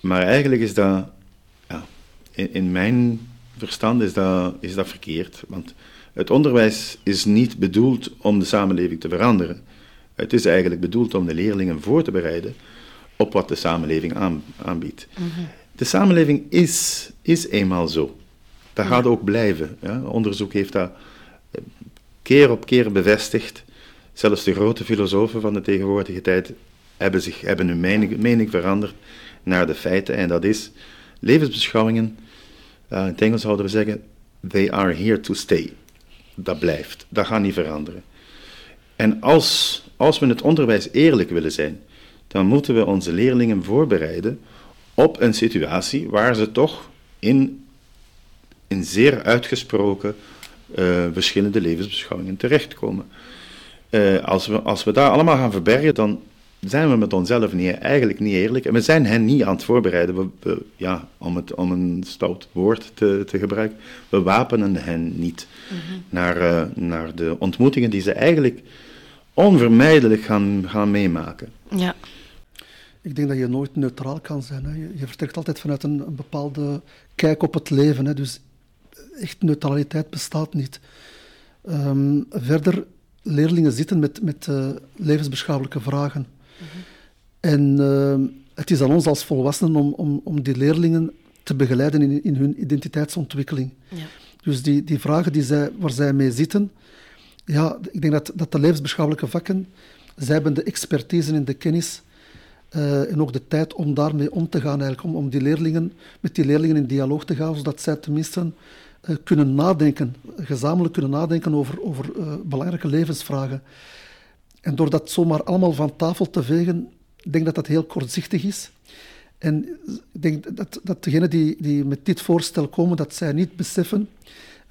Maar eigenlijk is dat, ja, in, in, mijn verstand is dat, is dat verkeerd. Want het onderwijs is niet bedoeld om de samenleving te veranderen. Het is eigenlijk bedoeld om de leerlingen voor te bereiden op wat de samenleving aanbiedt. Mhm. De samenleving is, is eenmaal zo. Dat gaat ook blijven. Ja. Onderzoek heeft dat eh, keer op keer bevestigd. Zelfs de grote filosofen van de tegenwoordige tijd hebben, zich, hebben hun mening, veranderd naar de feiten. En dat is, levensbeschouwingen, uh, in het Engels zouden we zeggen, they are here to stay. Dat blijft, dat gaat niet veranderen. En als, als we het onderwijs eerlijk willen zijn, dan moeten we onze leerlingen voorbereiden op een situatie waar ze toch in, in zeer uitgesproken uh, verschillende levensbeschouwingen terechtkomen. Uh, als, we, als we daar allemaal gaan verbergen, dan zijn we met onszelf niet, eigenlijk niet eerlijk. En we zijn hen niet aan het voorbereiden. We, ja, om, het, om een stout woord te, te gebruiken. We wapenen hen niet mhm. naar, uh, naar de ontmoetingen die ze eigenlijk onvermijdelijk gaan, gaan meemaken. Ja. Ik denk dat je nooit neutraal kan zijn. Hè. Je, je, vertrekt altijd vanuit een, een bepaalde kijk op het leven. Hè. Dus echt neutraliteit bestaat niet. Um, verder, leerlingen zitten met, met uh, levensbeschouwelijke vragen. En uh, het is aan ons als volwassenen om, om, om die leerlingen te begeleiden in, in hun identiteitsontwikkeling. Ja. Dus die, die vragen die zij, waar zij mee zitten, ja, ik denk dat, dat de levensbeschouwelijke vakken, zij hebben de expertise en de kennis uh, en ook de tijd om daarmee om te gaan, eigenlijk, om, om die leerlingen, met die leerlingen in dialoog te gaan, zodat zij tenminste kunnen nadenken, gezamenlijk kunnen nadenken over, over uh, belangrijke levensvragen. En door dat zomaar allemaal van tafel te vegen, ik denk dat dat heel kortzichtig is. En ik denk dat, dat degenen die, die met dit voorstel komen, dat zij niet beseffen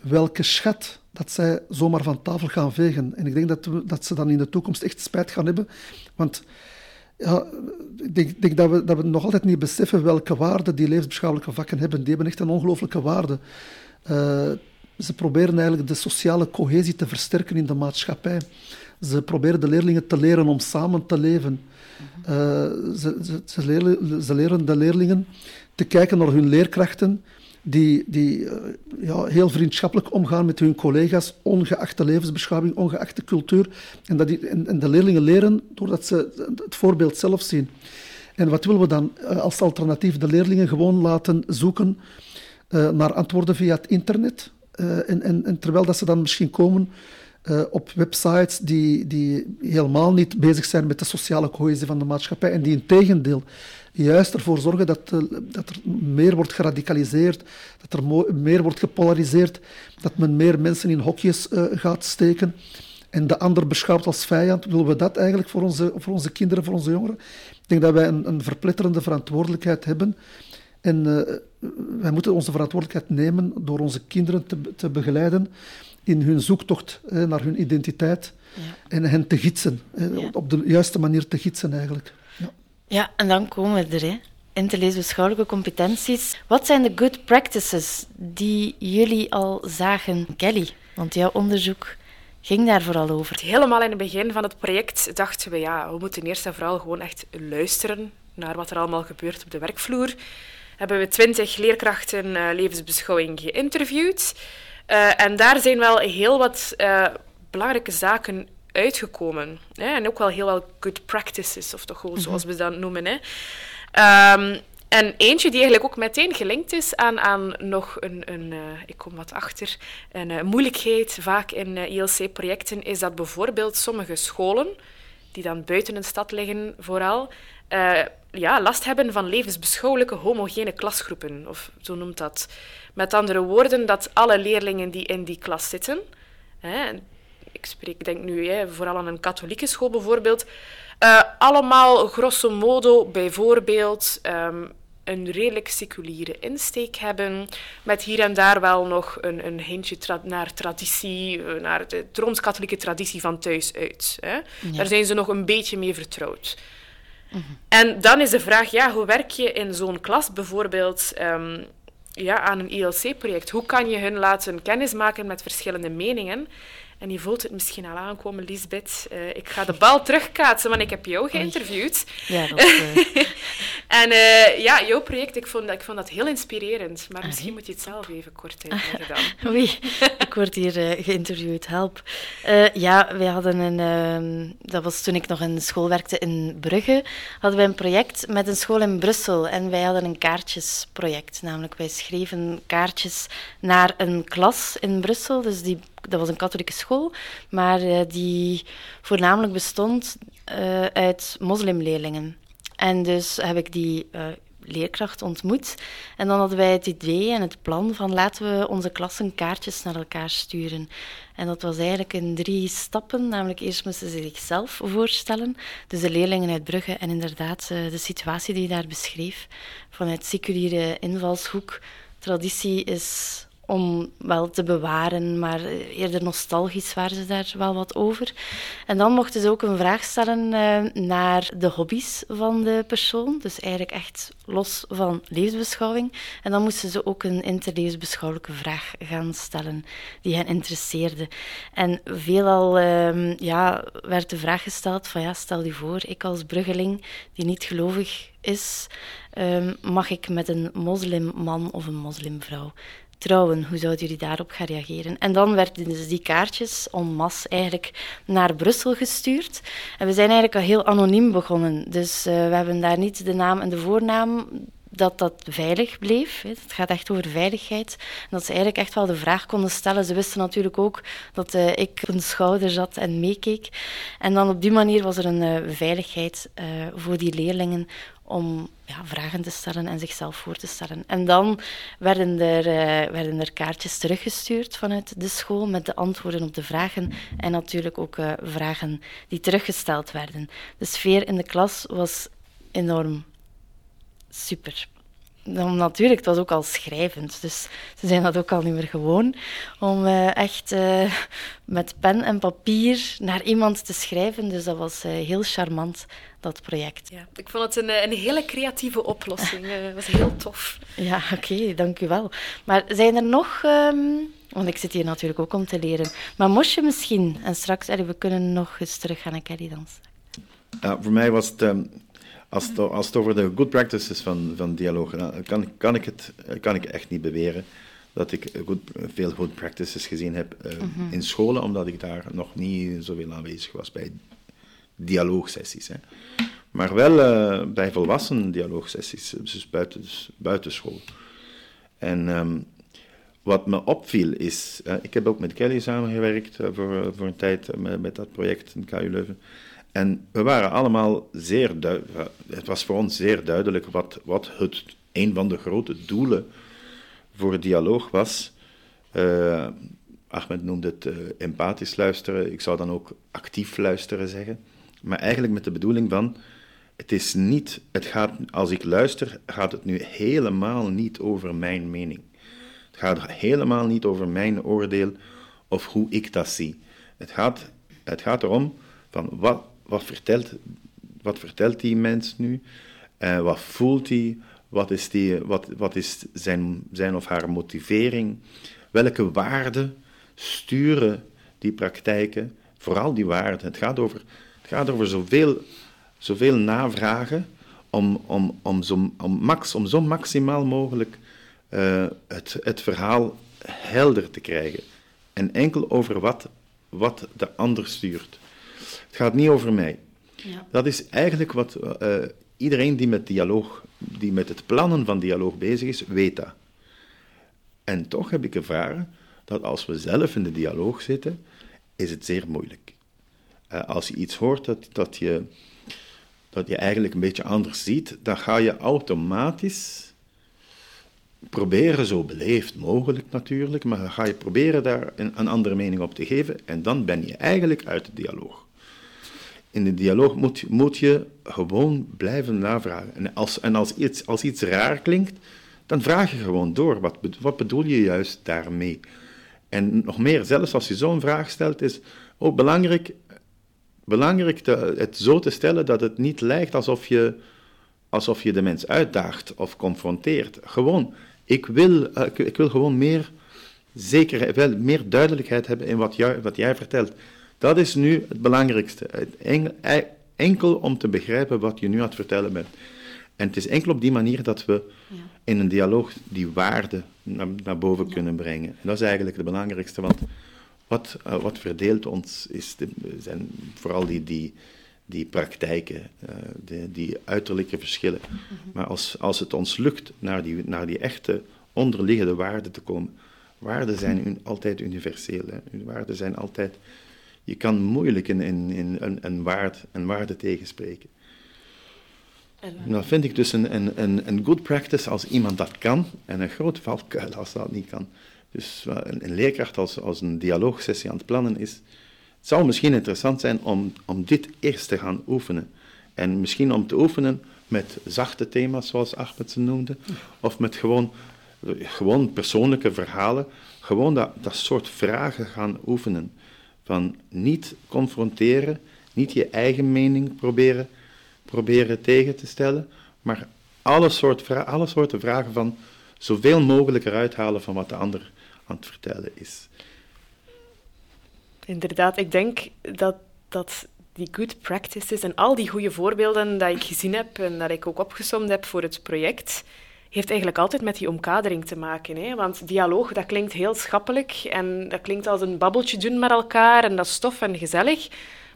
welke schat dat zij zomaar van tafel gaan vegen. En ik denk dat, dat ze dan in de toekomst echt spijt gaan hebben. Want ja, ik denk, denk, dat, we, dat we nog altijd niet beseffen welke waarde die levensbeschouwelijke vakken hebben. Die hebben echt een ongelooflijke waarde. Uh, ze proberen eigenlijk de sociale cohesie te versterken in de maatschappij. Ze proberen de leerlingen te leren om samen te leven. Uh, ze, ze, ze, leren, ze, leren, de leerlingen te kijken naar hun leerkrachten, die, die uh, ja, heel vriendschappelijk omgaan met hun collega's, ongeacht de levensbeschouwing, ongeacht de cultuur. En, dat die, en, en, de leerlingen leren doordat ze het voorbeeld zelf zien. En wat willen we dan als alternatief? De leerlingen gewoon laten zoeken naar antwoorden via het internet. En, en, en, terwijl dat ze dan misschien komen uh, op websites die, die helemaal niet bezig zijn met de sociale cohesie van de maatschappij en die in tegendeel juist ervoor zorgen dat, dat er meer wordt geradicaliseerd, dat er meer wordt gepolariseerd, dat men meer mensen in hokjes gaat steken en de ander beschouwt als vijand. Willen we dat eigenlijk voor onze, voor onze kinderen, voor onze jongeren? Ik denk dat wij een, een verpletterende verantwoordelijkheid hebben. En wij moeten onze verantwoordelijkheid nemen door onze kinderen te, te begeleiden in hun zoektocht naar hun identiteit ja. en hen te gidsen, op de juiste manier te gidsen eigenlijk. Ja, ja en dan komen we er. Hè. Interlevensbeschouwelijke competenties. Wat zijn de good practices die jullie al zagen, Kelly? Want jouw onderzoek ging daar vooral over. Helemaal in het begin van het project dachten we, ja, we moeten eerst en vooral gewoon echt luisteren naar wat er allemaal gebeurt op de werkvloer. Hebben we twintig leerkrachten uh, levensbeschouwing geïnterviewd. Uh, en daar zijn wel heel wat uh, belangrijke zaken uitgekomen. Hè? En ook wel heel wel good practices, of toch gewoon zoals we dat noemen. Hè? Ehm, en eentje die eigenlijk ook meteen gelinkt is aan, aan nog een, een ik kom wat achter, een moeilijkheid vaak in ILC-projecten, is dat bijvoorbeeld sommige scholen, die dan buiten een stad liggen vooral, ja, last hebben van levensbeschouwelijke homogene klasgroepen, of zo noemt dat. Met andere woorden, dat alle leerlingen die in die klas zitten, hè, ik spreek denk nu hè, vooral aan een katholieke school bijvoorbeeld, uh, allemaal grosso modo bijvoorbeeld um, een redelijk seculiere insteek hebben, met hier en daar wel nog een, een hintje tra naar traditie, eh, naar de rooms-katholieke traditie van thuis uit. Hè. Daar zijn ze nog een beetje mee vertrouwd. En dan is de vraag, ja, hoe werk je in zo'n klas bijvoorbeeld um, ja, aan een ILC-project? Hoe kan je hun laten kennismaken met verschillende meningen? En je voelt het misschien al aankomen, Lisbeth. Uh, ik ga de bal terugkaatsen, want ik heb jou geïnterviewd. Ja, dat, uh... en uh, ja, jouw project, ik vond, ik vond dat heel inspirerend. Maar misschien moet je het zelf even kort uitleggen dan. Oei, ik word hier geïnterviewd, help. ja, wij hadden een... Ehm, dat was toen ik nog in school werkte in Brugge. Hadden wij een project met een school in Brussel. En wij hadden een kaartjesproject. Namelijk, wij schreven kaartjes naar een klas in Brussel. Dus die dat was een katholieke school, maar uh, die voornamelijk bestond uh, uit moslimleerlingen. En dus heb ik die uh, leerkracht ontmoet. En dan hadden wij het idee en het plan van laten we onze klassen kaartjes naar elkaar sturen. En dat was eigenlijk in drie stappen. Namelijk eerst moesten ze zichzelf voorstellen. Dus de leerlingen uit Brugge en inderdaad de situatie die je daar beschreef. Vanuit seculiere invalshoek. Traditie is om wel te bewaren, maar eerder nostalgisch waren ze daar wel wat over. En dan mochten ze ook een vraag stellen uh, naar de hobby's van de persoon, dus eigenlijk echt los van levensbeschouwing. En dan moesten ze ook een interlevensbeschouwelijke vraag gaan stellen die hen interesseerde. En veelal uh, ja, werd de vraag gesteld van ja, stel je voor, ik als bruggeling die niet gelovig is, uh, mag ik met een moslimman of een moslimvrouw trouwen. Hoe zouden jullie daarop gaan reageren? En dan werden dus die kaartjes en masse eigenlijk naar Brussel gestuurd. En we zijn eigenlijk al heel anoniem begonnen. Dus uh, we hebben daar niet de naam en de voornaam dat dat veilig bleef. Het gaat echt over veiligheid. Dat ze eigenlijk echt wel de vraag konden stellen. Ze wisten natuurlijk ook dat uh, ik op een schouder zat en meekeek. En dan op die manier was er een uh, veiligheid voor die leerlingen om ja, vragen te stellen en zichzelf voor te stellen. En dan werden er, uh, werden er kaartjes teruggestuurd vanuit de school met de antwoorden op de vragen en natuurlijk ook uh, vragen die teruggesteld werden. De sfeer in de klas was enorm super. Dan natuurlijk, het was ook al schrijvend, dus ze zijn dat ook al niet meer gewoon om uh, echt uh, met pen en papier naar iemand te schrijven. Dus dat was uh, heel charmant, dat project. Ja, ik vond het een, een hele creatieve oplossing. Het was heel tof. Ja, oké, okay, dank u wel. Maar zijn er nog... Um, want ik zit hier natuurlijk ook om te leren. Maar moest je misschien, en straks, we kunnen nog eens terug gaan naar Kelly dansen. Voor mij was het... Um als het, als het over de good practices van, van dialoog gaat, kan, kan, ik het, kan ik echt niet beweren dat ik veel good practices gezien heb uh, mm -hmm. in scholen, omdat ik daar nog niet zoveel aanwezig was bij dialoogsessies. Hè. Maar wel uh, bij volwassen dialoogsessies, dus buiten, buitenschool. En um, wat me opviel is, uh, ik heb ook met Kelly samengewerkt voor, voor een tijd met, met dat project in KU Leuven. En we waren allemaal zeer duidelijk, het was voor ons zeer duidelijk wat, wat het, een van de grote doelen voor het dialoog was. Uh, Ahmed noemde het uh, empathisch luisteren, ik zou dan ook actief luisteren zeggen. Maar eigenlijk met de bedoeling van, het is niet, het gaat, als ik luister, gaat het nu helemaal niet over mijn mening. Het gaat helemaal niet over mijn oordeel of hoe ik dat zie. Het gaat, het gaat erom van wat, wat vertelt, wat vertelt die mens nu? Uh, wat voelt hij? Wat is, die, wat, wat is zijn, zijn of haar motivering? Welke waarden sturen die praktijken? Vooral die waarden. Het gaat over, het gaat over zoveel, zoveel navragen om, om, om, zo, om, max, om zo maximaal mogelijk uh, het, het verhaal helder te krijgen. En enkel over wat, wat de ander stuurt. Het gaat niet over mij. Ja. Dat is eigenlijk wat uh, iedereen die met dialoog, die met het plannen van dialoog bezig is, weet dat. En toch heb ik ervaren dat als we zelf in de dialoog zitten, is het zeer moeilijk. Uh, als je iets hoort dat, dat, je, dat je eigenlijk een beetje anders ziet, dan ga je automatisch proberen, zo beleefd mogelijk natuurlijk, maar dan ga je proberen daar een, een andere mening op te geven en dan ben je eigenlijk uit de dialoog. In de dialoog moet, je gewoon blijven navragen. En als, en als, iets, als iets raar klinkt, dan vraag je gewoon door. Wat, wat bedoel je juist daarmee? En nog meer, zelfs als je zo'n vraag stelt, is ook belangrijk, belangrijk het zo te stellen dat het niet lijkt alsof je, alsof je de mens uitdaagt of confronteert. Gewoon, ik wil, uh, ik, wil gewoon meer zekerheid, wel, meer duidelijkheid hebben in wat, wat jij vertelt. Dat is nu het belangrijkste. Enkel om te begrijpen wat je nu aan het vertellen bent. En het is enkel op die manier dat we in een dialoog die waarde naar, naar boven kunnen brengen. En dat is eigenlijk het belangrijkste, want wat, uh, wat verdeelt ons is de, zijn vooral die, die, die praktijken, uh, de, die uiterlijke verschillen. Mhm. Maar als, als het ons lukt naar die, naar die echte onderliggende waarden te komen, waarden zijn un, altijd universeel. Hè. Waarden zijn altijd... Je kan moeilijk in, in, in een, een, waard, een waarde tegenspreken. En dan vind ik dus een, een, een good practice als iemand dat kan, en een groot valkuil als dat niet kan. Dus een, een leerkracht als, als een dialoogsessie aan het plannen is, het zou misschien interessant zijn om, om dit eerst te gaan oefenen. En misschien om te oefenen met zachte thema's, zoals Ahmed ze noemde, of met gewoon, gewoon persoonlijke verhalen, gewoon dat, dat soort vragen gaan oefenen. Van niet confronteren, niet je eigen mening proberen proberen tegen te stellen, maar alle, soort alle soorten vragen van zoveel mogelijk eruit halen van wat de ander aan het vertellen is. Inderdaad, ik denk dat, dat die good practices en al die goede voorbeelden dat ik gezien heb en dat ik ook opgesomd heb voor het project, heeft eigenlijk altijd met die omkadering te maken. Hè? Want dialoog, dat klinkt heel schappelijk en dat klinkt als een babbeltje doen met elkaar en dat is stof en gezellig,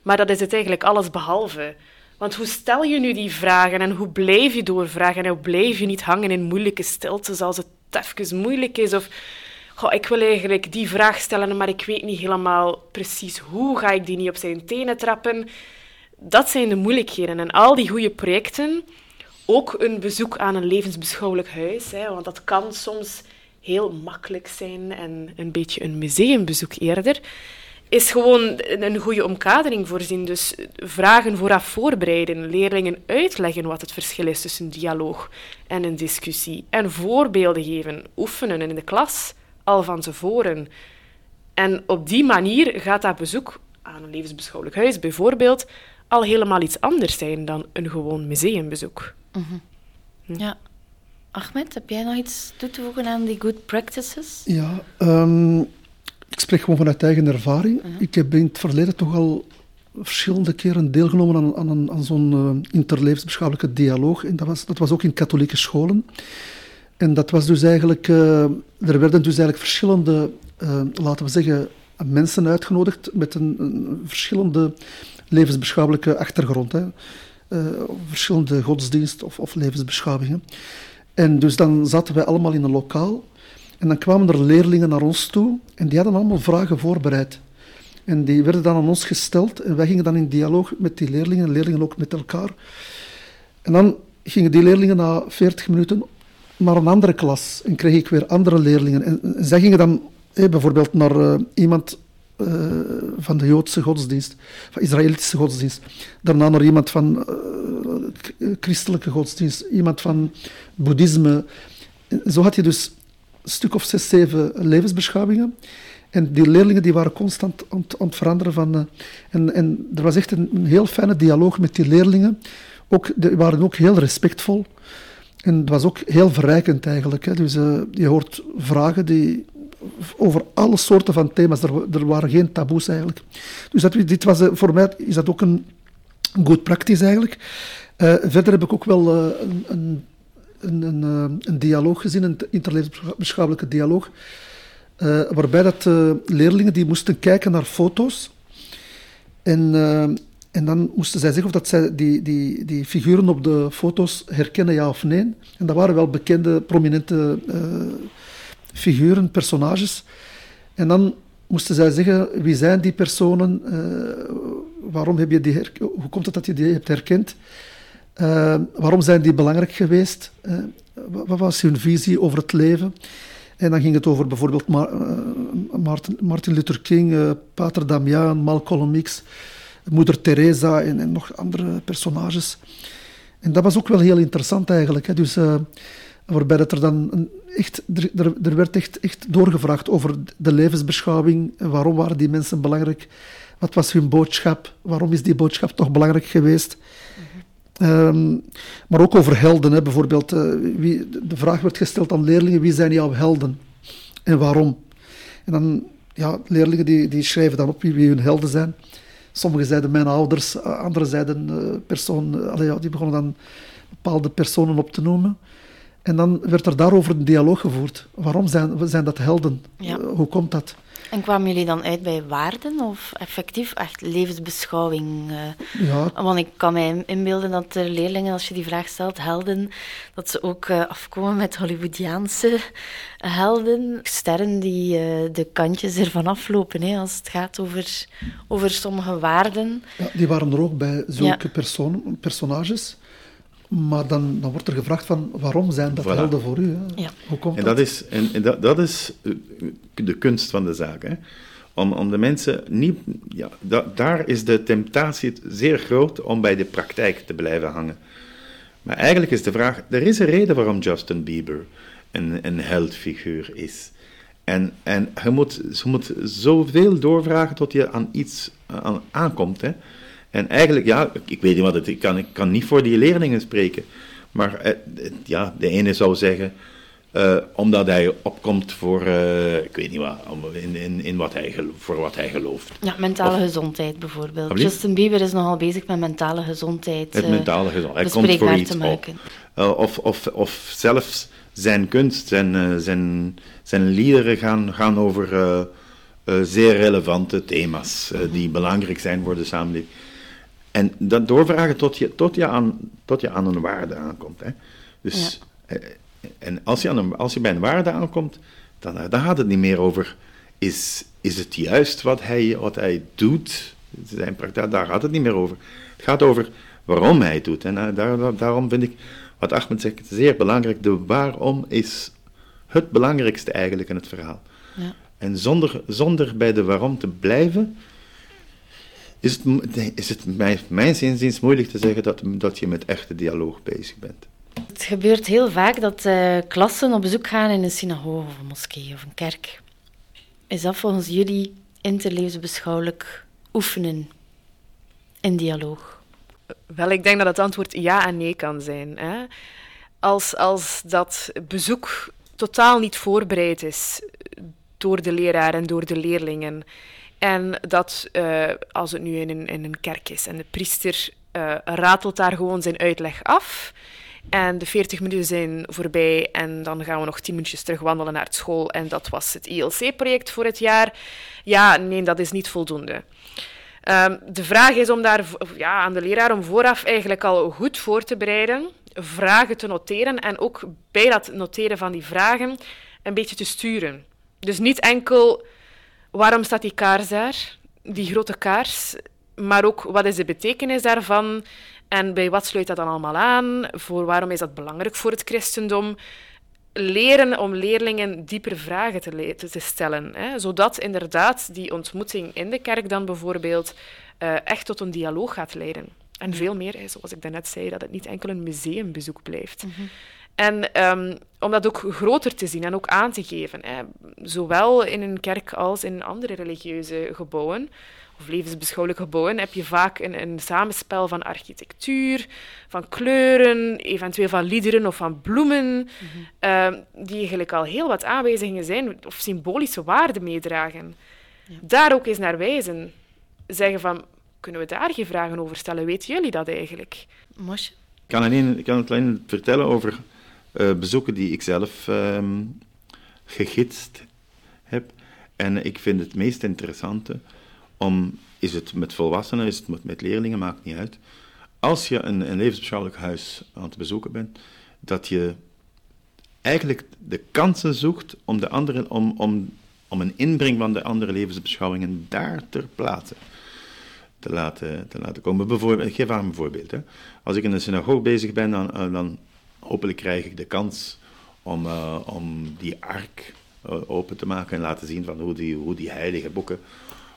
maar dat is het eigenlijk alles behalve. Want hoe stel je nu die vragen en hoe blijf je doorvragen en hoe blijf je niet hangen in moeilijke stiltes als het even moeilijk is? Of goh, ik wil eigenlijk die vraag stellen, maar ik weet niet helemaal precies hoe. Ga ik die niet op zijn tenen trappen? Dat zijn de moeilijkheden. En al die goede projecten, ook een bezoek aan een levensbeschouwelijk huis, hè, want dat kan soms heel makkelijk zijn en een beetje een museumbezoek eerder is gewoon een goede omkadering voorzien. Dus vragen vooraf voorbereiden, leerlingen uitleggen wat het verschil is tussen dialoog en een discussie. En voorbeelden geven, oefenen in de klas, al van tevoren. En op die manier gaat dat bezoek aan een levensbeschouwelijk huis bijvoorbeeld al helemaal iets anders zijn dan een gewoon museumbezoek. Mm Ja. Ahmed, heb jij nog iets toe te voegen aan die good practices? Ja, um, ik spreek gewoon vanuit eigen ervaring. Mhm. Ik heb in het verleden toch al verschillende keren deelgenomen aan, aan, aan zo'n uh, interlevensbeschouwelijke dialoog. En dat was, dat was ook in katholieke scholen. En dat was dus eigenlijk... Uh, er werden dus eigenlijk verschillende, uh, laten we zeggen, mensen uitgenodigd met een, een verschillende levensbeschouwelijke achtergrond. Hè. Verschillende godsdiensten of, of levensbeschouwingen. En dus dan zaten wij allemaal in een lokaal en dan kwamen er leerlingen naar ons toe en die hadden allemaal vragen voorbereid. En die werden dan aan ons gesteld en wij gingen dan in dialoog met die leerlingen, leerlingen ook met elkaar. En dan gingen die leerlingen na 40 minuten naar een andere klas en kreeg ik weer andere leerlingen. En, zij gingen dan bijvoorbeeld naar uh, iemand uh, van de Joodse godsdienst, van Israëlitische godsdienst. Daarna naar iemand van uh, christelijke godsdienst, iemand van boeddhisme. zo had je dus stuk of zes, zeven levensbeschouwingen. En die leerlingen die waren constant aan, aan het veranderen. Van, uh, en, en er was echt een, een, heel fijne dialoog met die leerlingen. Ook, die waren ook heel respectvol. En het was ook heel verrijkend eigenlijk. Hè. Dus je hoort vragen die over alle soorten van thema's. Er, er waren geen taboes eigenlijk. Dus dat, dit was, uh, voor mij is dat ook een goed praktisch eigenlijk. verder heb ik ook wel een, een een, een, eh, een dialoog gezien, een interlevensbeschouwelijke dialoog, waarbij dat leerlingen die moesten kijken naar foto's. En, En dan moesten zij zeggen of dat zij die, die, die figuren op de foto's herkennen, ja of nee. En dat waren wel bekende, prominente figuren, personages. En dan moesten zij zeggen, wie zijn die personen, uh, waarom heb je die hoe komt het dat je die hebt herkend, uh, waarom zijn die belangrijk geweest, wat was hun visie over het leven. En dan ging het over bijvoorbeeld Martin, Luther King, Pater Damian, Malcolm X, moeder Teresa en, nog andere personages. En dat was ook wel heel interessant eigenlijk. Hè. Dus, waarbij dat er dan echt, er, er werd echt, echt doorgevraagd over de levensbeschouwing. Waarom waren die mensen belangrijk? Wat was hun boodschap? Waarom is die boodschap toch belangrijk geweest? Um, maar ook over helden. Hè. Bijvoorbeeld, uh, wie, de vraag werd gesteld aan leerlingen: wie zijn jouw helden en waarom? En dan, ja, leerlingen die, die schrijven dan op wie, wie hun helden zijn. Sommigen zeiden mijn ouders, eh, anderen zeiden uh, persoon, uh, ja, die begonnen dan bepaalde personen op te noemen. En dan werd er daarover een dialoog gevoerd. Waarom zijn, zijn dat helden? Ja. hoe komt dat? En kwamen jullie dan uit bij waarden of effectief echt levensbeschouwing? Ja. Want ik kan mij inbeelden dat de leerlingen, als je die vraag stelt, helden, dat ze ook afkomen met Hollywoodiaanse helden. Sterren die de kantjes ervan aflopen hè, als het gaat over, over sommige waarden. Ja, die waren er ook bij zulke persoon, personages. Maar dan, dan wordt er gevraagd van waarom zijn dat voilà. helden voor u? Hè? Ja. Hoe komt en dat? Is, en, en dat, dat is eh, de kunst van de zaak. Hè? Om, om de mensen niet... Ja, da, daar is de temptatie zeer groot om bij de praktijk te blijven hangen. Maar eigenlijk is de vraag... Er is een reden waarom Justin Bieber een, een heldfiguur is. En, en je, moet, je moet zoveel doorvragen tot je aan iets aan, aankomt. Hè? En eigenlijk, ja, ik weet niet wat het ik kan. Ik kan niet voor die leerlingen spreken. Maar eh, ja, de ene zou zeggen, uh, omdat hij opkomt voor, uh, ik weet niet wat, in, in, in wat hij, voor wat hij gelooft. Ja, mentale of, gezondheid bijvoorbeeld. Alblieft? Justin Bieber is nogal bezig met mentale gezondheid. Het mentale gezondheid, hij komt voor iets op. of, of, of zelfs zijn kunst, zijn, zijn, zijn liederen gaan, gaan over zeer relevante thema's die belangrijk zijn voor de samenleving. En dat doorvragen tot je, tot je, aan, tot je aan een waarde aankomt. Hè. Dus, ja. Eh, en als je, aan een, als je bij een waarde aankomt, dan, dan gaat het niet meer over, is, is het juist wat hij, wat hij doet? Zijn praktijk, daar gaat het niet meer over. Het gaat over waarom hij het doet. En eh, daar, daarom vind ik, wat Ahmed zegt, zeer belangrijk. De waarom is het belangrijkste eigenlijk in het verhaal. Ja. En zonder, zonder bij de waarom te blijven, is het, is het mijn, mijn zinziens moeilijk te zeggen dat, dat je met echte dialoog bezig bent. Het gebeurt heel vaak dat uh, klassen op bezoek gaan in een synagoge of een moskee of een kerk. Is dat volgens jullie interlevensbeschouwelijk oefenen in dialoog? Wel, ik denk dat het antwoord ja en nee kan zijn. Hè? Als, als dat bezoek totaal niet voorbereid is door de leraar en door de leerlingen en dat uh, als het nu in een, in een kerk is en de priester uh, ratelt daar gewoon zijn uitleg af. En de 40 minuten zijn voorbij en dan gaan we nog 10 minuutjes terug wandelen naar het school. En dat was het ILC-project voor het jaar. Ja, nee, dat is niet voldoende. Um, de vraag is om daar ja, aan de leraar om vooraf eigenlijk al goed voor te bereiden, vragen te noteren en ook bij dat noteren van die vragen een beetje te sturen. Dus niet enkel waarom staat die kaars daar, die grote kaars, maar ook wat is de betekenis daarvan en bij wat sluit dat dan allemaal aan, voor waarom is dat belangrijk voor het christendom. Leren om leerlingen dieper vragen te, te stellen, hè, zodat inderdaad die ontmoeting in de kerk dan bijvoorbeeld uh, echt tot een dialoog gaat leiden. En veel meer, zoals ik daarnet zei, dat het niet enkel een museumbezoek blijft. Mm -hmm. En um, om dat ook groter te zien en ook aan te geven. Hè. Zowel in een kerk als in andere religieuze gebouwen of levensbeschouwelijke gebouwen heb je vaak een, een, samenspel van architectuur, van kleuren, eventueel van liederen of van bloemen, mm -hmm. uh, die eigenlijk al heel wat aanwijzingen zijn of symbolische waarden meedragen. Ja. Daar ook eens naar wijzen. Zeggen van, kunnen we daar geen vragen over stellen? Weten jullie dat eigenlijk? Mosje? Ik kan, alleen, ik kan het alleen vertellen over bezoeken die ik zelf um, gegidst heb. En ik vind het meest interessante om is het met volwassenen, is het met leerlingen, maakt niet uit. Als je een, een levensbeschouwelijk huis aan het bezoeken bent, dat je eigenlijk de kansen zoekt om, de andere, om, om, om een inbreng van de andere levensbeschouwingen daar ter plaatse te laten, te laten komen. Bijvoorbeeld, ik geef aan een voorbeeld. Hè. Als ik in een synagoog bezig ben, dan, eh, dan hopelijk krijg ik de kans om, uh, om die ark uh, open te maken en laten zien van hoe die, hoe die heilige boeken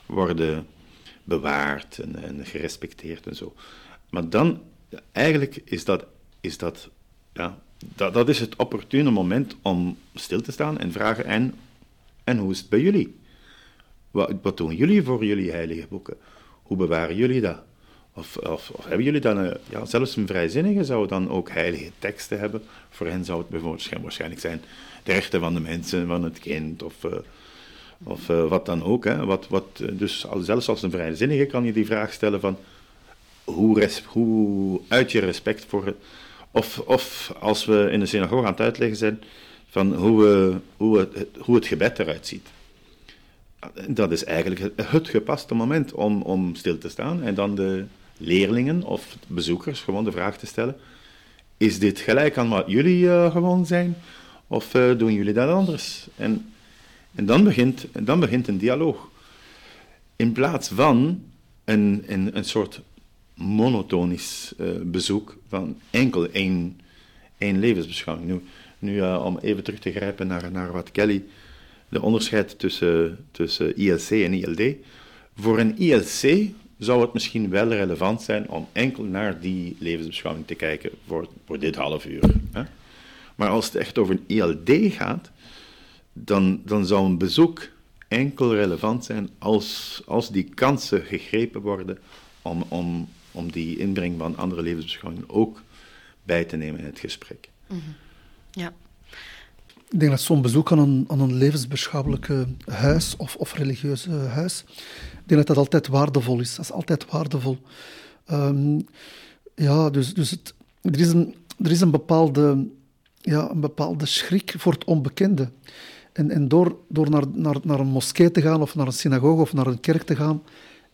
worden bewaard en, en gerespecteerd en zo. Maar dan, eigenlijk is dat, is dat, ja, dat, dat is het opportune moment om stil te staan en vragen, en, en hoe is het bij jullie? Wat, wat doen jullie voor jullie heilige boeken? Hoe bewaren jullie dat? Of, of, hebben jullie dan, een, ja, zelfs een vrijzinnige zou dan ook heilige teksten hebben? Voor hen zou het bijvoorbeeld waarschijnlijk zijn de rechten van de mensen, van het kind, of, uh, of uh, wat dan ook. Hè. Wat, wat, dus zelfs als een vrijzinnige kan je die vraag stellen van, hoe, hoe uit je respect voor het... Of, of als we in de synagoge aan het uitleggen zijn, van hoe, uh, hoe, het, hoe het gebed eruit ziet dat is eigenlijk het gepaste moment om, om stil te staan en dan de leerlingen of bezoekers gewoon de vraag te stellen: Is dit gelijk aan wat jullie uh, gewoon zijn? Of uh, doen jullie dat anders? En, en dan, begint, dan begint een dialoog. In plaats van een, een, een soort monotonisch uh, bezoek van enkel één, één levensbeschouwing. Nu, nu om even terug te grijpen naar, naar wat Kelly de onderscheid tussen, tussen ILC en ILD. Voor een ILC zou het misschien wel relevant zijn om enkel naar die levensbeschouwing te kijken voor, voor dit half uur. Hè? Maar als het echt over een ILD gaat, dan, dan zou een bezoek enkel relevant zijn als, als die kansen gegrepen worden om, om, om die inbreng van andere levensbeschouwingen ook bij te nemen in het gesprek. Mm -hmm. Ja. Ik denk dat zo'n bezoek aan een, aan een levensbeschouwelijke huis of, of religieuze huis, denk dat dat altijd waardevol is. Dat is altijd waardevol. Um, ja, dus, dus het, er, is een, er is een bepaalde, ja, een bepaalde schrik voor het onbekende. En, en door, door naar, naar, naar een moskee te gaan, of naar een synagoge, of naar een kerk te gaan,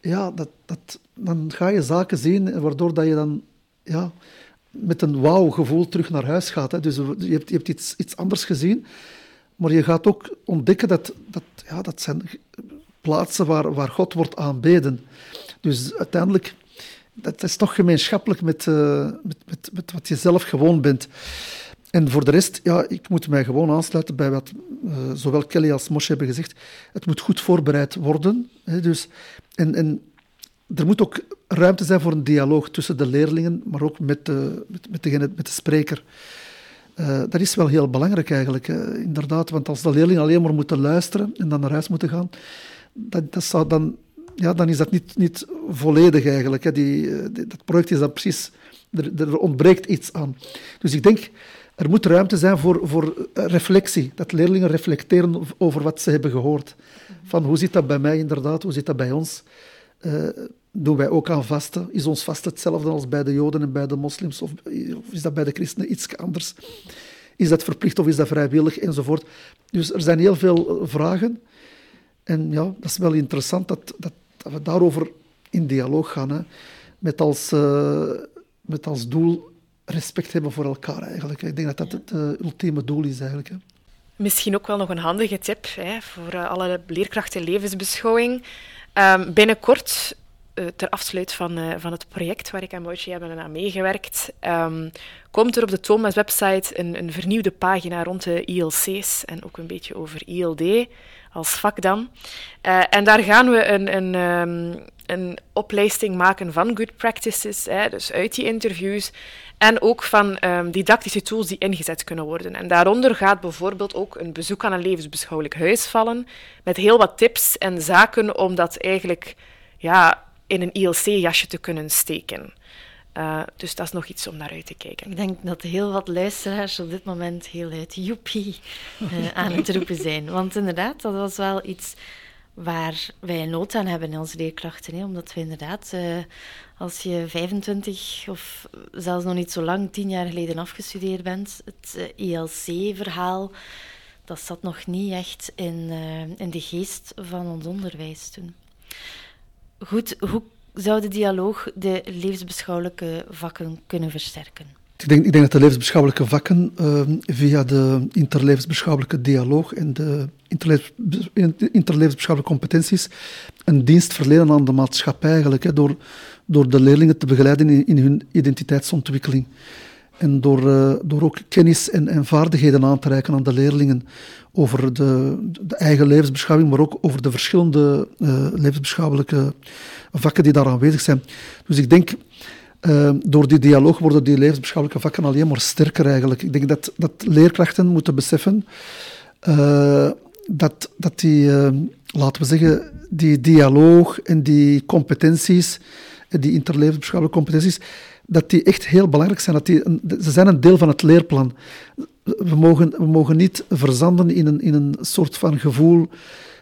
ja, dat, dat, dan ga je zaken zien, waardoor dat je dan ja, met een wauw-gevoel terug naar huis gaat. Hè. Dus je hebt, je hebt iets, iets anders gezien, maar je gaat ook ontdekken dat dat, ja, dat zijn plaatsen waar, waar God wordt aanbeden. Dus uiteindelijk, dat is toch gemeenschappelijk met, uh, met, met, met, wat je zelf gewoon bent. En voor de rest, ja, ik moet mij gewoon aansluiten bij wat uh, zowel Kelly als Moshe hebben gezegd. Het moet goed voorbereid worden. Hè, dus, en, en er moet ook ruimte zijn voor een dialoog tussen de leerlingen, maar ook met de, met, met de spreker. Uh, dat is wel heel belangrijk eigenlijk, inderdaad. Want als de leerlingen alleen maar moeten luisteren en dan naar huis moeten gaan, dat, dat zou dan, ja, dan is dat niet, niet volledig eigenlijk. Hè. Die, eh, dat project is dan precies... Er, er, ontbreekt iets aan. Dus ik denk, er moet ruimte zijn voor, voor reflectie. Dat leerlingen reflecteren over wat ze hebben gehoord. Van hoe zit dat bij mij inderdaad, hoe zit dat bij ons? Uh, doen wij ook aan vasten? Is ons vast hetzelfde als bij de Joden en bij de moslims? Of, is dat bij de christenen iets anders? Is dat verplicht of is dat vrijwillig? Enzovoort. Dus er zijn heel veel vragen. En ja, dat is wel interessant dat, dat, dat we daarover in dialoog gaan. Hè. Met, als, uh, met als doel respect hebben voor elkaar eigenlijk. Ik denk dat dat het uh, ultieme doel is eigenlijk. Hè. Misschien ook wel nog een handige tip hè, voor uh, alle leerkrachten levensbeschouwing. Um, binnenkort, ter afsluit van, uh, van het project waar ik en Boutje hebben aan meegewerkt, um, komt er op de Thomas-website een, een, vernieuwde pagina rond de ILC's en ook een beetje over ILD als vak dan. Uh, en daar gaan we een, een, um, een oplijsting maken van good practices, hè, dus uit die interviews, en ook van um, didactische tools die ingezet kunnen worden. En daaronder gaat bijvoorbeeld ook een bezoek aan een levensbeschouwelijk huis vallen, met heel wat tips en zaken om dat eigenlijk ja, in een ILC-jasje te kunnen steken. Uh, dus dat is nog iets om naar uit te kijken. Ik denk dat heel wat luisteraars op dit moment heel uit joepie uh, aan het roepen zijn. Want inderdaad, dat was wel iets waar wij nood aan hebben in onze leerkrachten. Omdat we inderdaad, uh, als je 25 of zelfs nog niet zo lang, tien jaar geleden afgestudeerd bent, het ILC-verhaal, dat zat nog niet echt in, in de geest van ons onderwijs toen. Goed, hoe zou de dialoog de levensbeschouwelijke vakken kunnen versterken? Ik denk, ik denk dat de levensbeschouwelijke vakken ehm, via de interlevensbeschouwelijke dialoog en de interlevensbeschouwelijke competenties een dienst verlenen aan de maatschappij eigenlijk, hè, door, door de leerlingen te begeleiden in, in hun identiteitsontwikkeling. En door, uh, door ook kennis en, en, vaardigheden aan te reiken aan de leerlingen over de, de eigen levensbeschouwing, maar ook over de verschillende uh, levensbeschouwelijke vakken die daar aanwezig zijn. Dus ik denk uh, door die dialoog worden die levensbeschouwelijke vakken alleen maar sterker eigenlijk. Ik denk dat, dat leerkrachten moeten beseffen dat, dat die, laten we zeggen, die dialoog en die competenties, die interlevensbeschouwelijke competenties, dat die echt heel belangrijk zijn. Dat die ze zijn een deel van het leerplan. We mogen, we mogen niet verzanden in een, in een soort van gevoel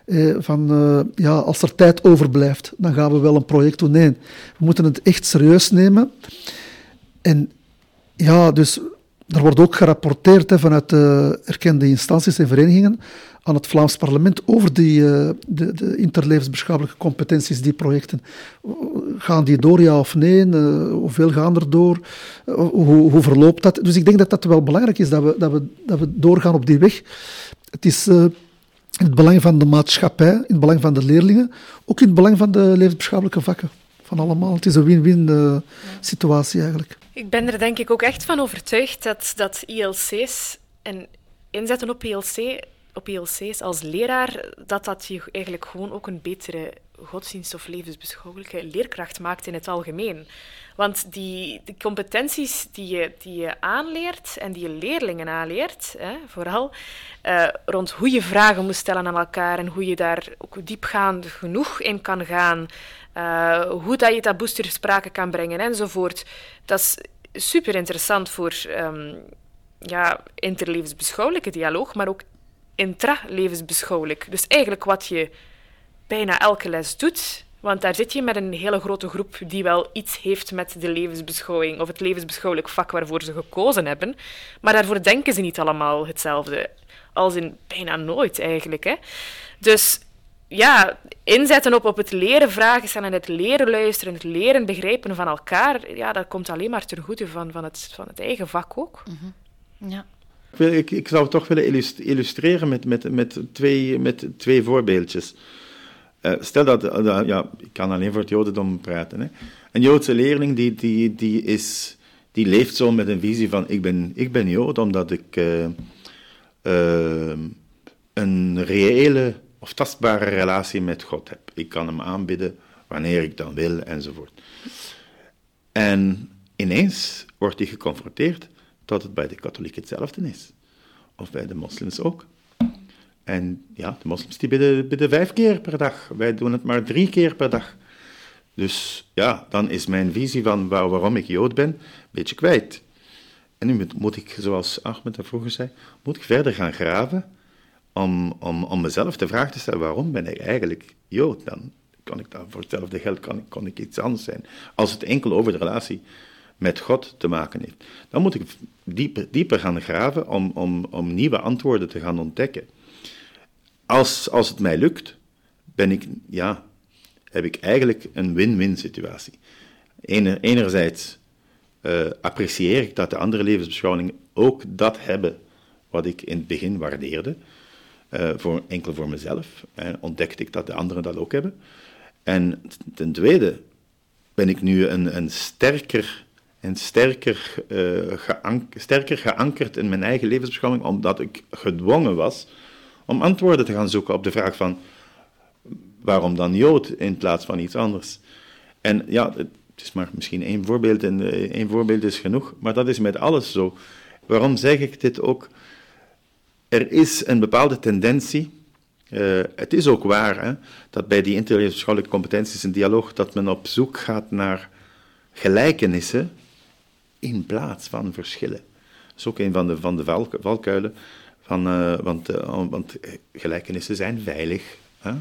eh, van eh, ja, als er tijd overblijft, dan gaan we wel een project doen. Nee, we moeten het echt serieus nemen. En ja, dus er wordt ook gerapporteerd hè, vanuit de erkende instanties en verenigingen aan het Vlaams parlement over die, uh, de, de interlevensbeschouwelijke competenties, die projecten. Gaan die door, ja of nee? Uh, hoeveel gaan er door? Uh, hoe, hoe, verloopt dat? Dus ik denk dat dat wel belangrijk is, dat we, dat we, dat we doorgaan op die weg. Het is in het belang van de maatschappij, in het belang van de leerlingen, ook in het belang van de levensbeschouwelijke vakken. Van allemaal. Het is een win-win situatie eigenlijk. Ik ben er denk ik ook echt van overtuigd dat, dat ILC's en inzetten op ILC op ILC's als leraar, dat dat je eigenlijk gewoon ook een betere godsdienst- of levensbeschouwelijke leerkracht maakt in het algemeen. Want die, die competenties die je, die je aanleert en die je leerlingen aanleert, hè, vooral uh, rond hoe je vragen moet stellen aan elkaar en hoe je daar ook diepgaand genoeg in kan gaan, uh, hoe dat je taboes ter sprake kan brengen enzovoort. Dat is super interessant voor um, ja, interlevensbeschouwelijke dialoog, maar ook intra-levensbeschouwelijk. Dus eigenlijk wat je bijna elke les doet, want daar zit je met een hele grote groep die wel iets heeft met de levensbeschouwing of het levensbeschouwelijk vak waarvoor ze gekozen hebben. Maar daarvoor denken ze niet allemaal hetzelfde. Als in bijna nooit eigenlijk. Hè. Dus ja, inzetten op, op het leren vragen stellen en het leren luisteren, het leren begrijpen van elkaar, ja, dat komt alleen maar ten goede van, van, het, van het eigen vak ook. Mm -hmm. Ja. Ik, ik, zou het toch willen illustreren met, met, met, twee, met twee voorbeeldjes. Uh, stel dat, uh, ja, ik kan alleen voor het Jodendom praten. Hè. Een Joodse leerling die, die, die, is, die leeft zo met een visie van: ik ben, ik ben Jood omdat ik uh, een reële of tastbare relatie met God heb. Ik kan hem aanbidden wanneer ik dan wil, enzovoort. En ineens wordt hij geconfronteerd dat het bij de katholieken hetzelfde is. Of bij de moslims ook. En ja, de moslims die bidden, bidden vijf keer per dag. Wij doen het maar drie keer per dag. Dus ja, dan is mijn visie van waar, waarom ik Jood ben, een beetje kwijt. En nu moet, ik, zoals Ahmed dat vroeger zei, moet ik verder gaan graven om, om, om mezelf de vraag te stellen, waarom ben ik eigenlijk Jood? Dan kan ik dan voor hetzelfde geld kan, kan ik iets anders zijn. Als het enkel over de relatie met God te maken heeft. Dan moet ik dieper, dieper gaan graven om, om, om nieuwe antwoorden te gaan ontdekken. Als, als het mij lukt, ben ik, ja, heb ik eigenlijk een win-win situatie. Ener, enerzijds uh, apprecieer ik dat de andere levensbeschouwingen ook dat hebben wat ik in het begin waardeerde, uh, voor, enkel voor mezelf. En ontdekte ik dat de anderen dat ook hebben. En ten tweede ben ik nu een, een sterker en sterker, uh, geank sterker geankerd in mijn eigen levensbeschouwing, omdat ik gedwongen was om antwoorden te gaan zoeken op de vraag van waarom dan Jood in plaats van iets anders. En ja, het is maar misschien één voorbeeld en eh, één voorbeeld is genoeg, maar dat is met alles zo. Waarom zeg ik dit ook? Er is een bepaalde tendentie, uh, het is ook waar, hè, dat bij die intellectuele competenties en dialoog, dat men op zoek gaat naar gelijkenissen in plaats van verschillen. Dat is ook een van de, van de valkuilen, van, uh, want, uh, want gelijkenissen zijn veilig. Hè?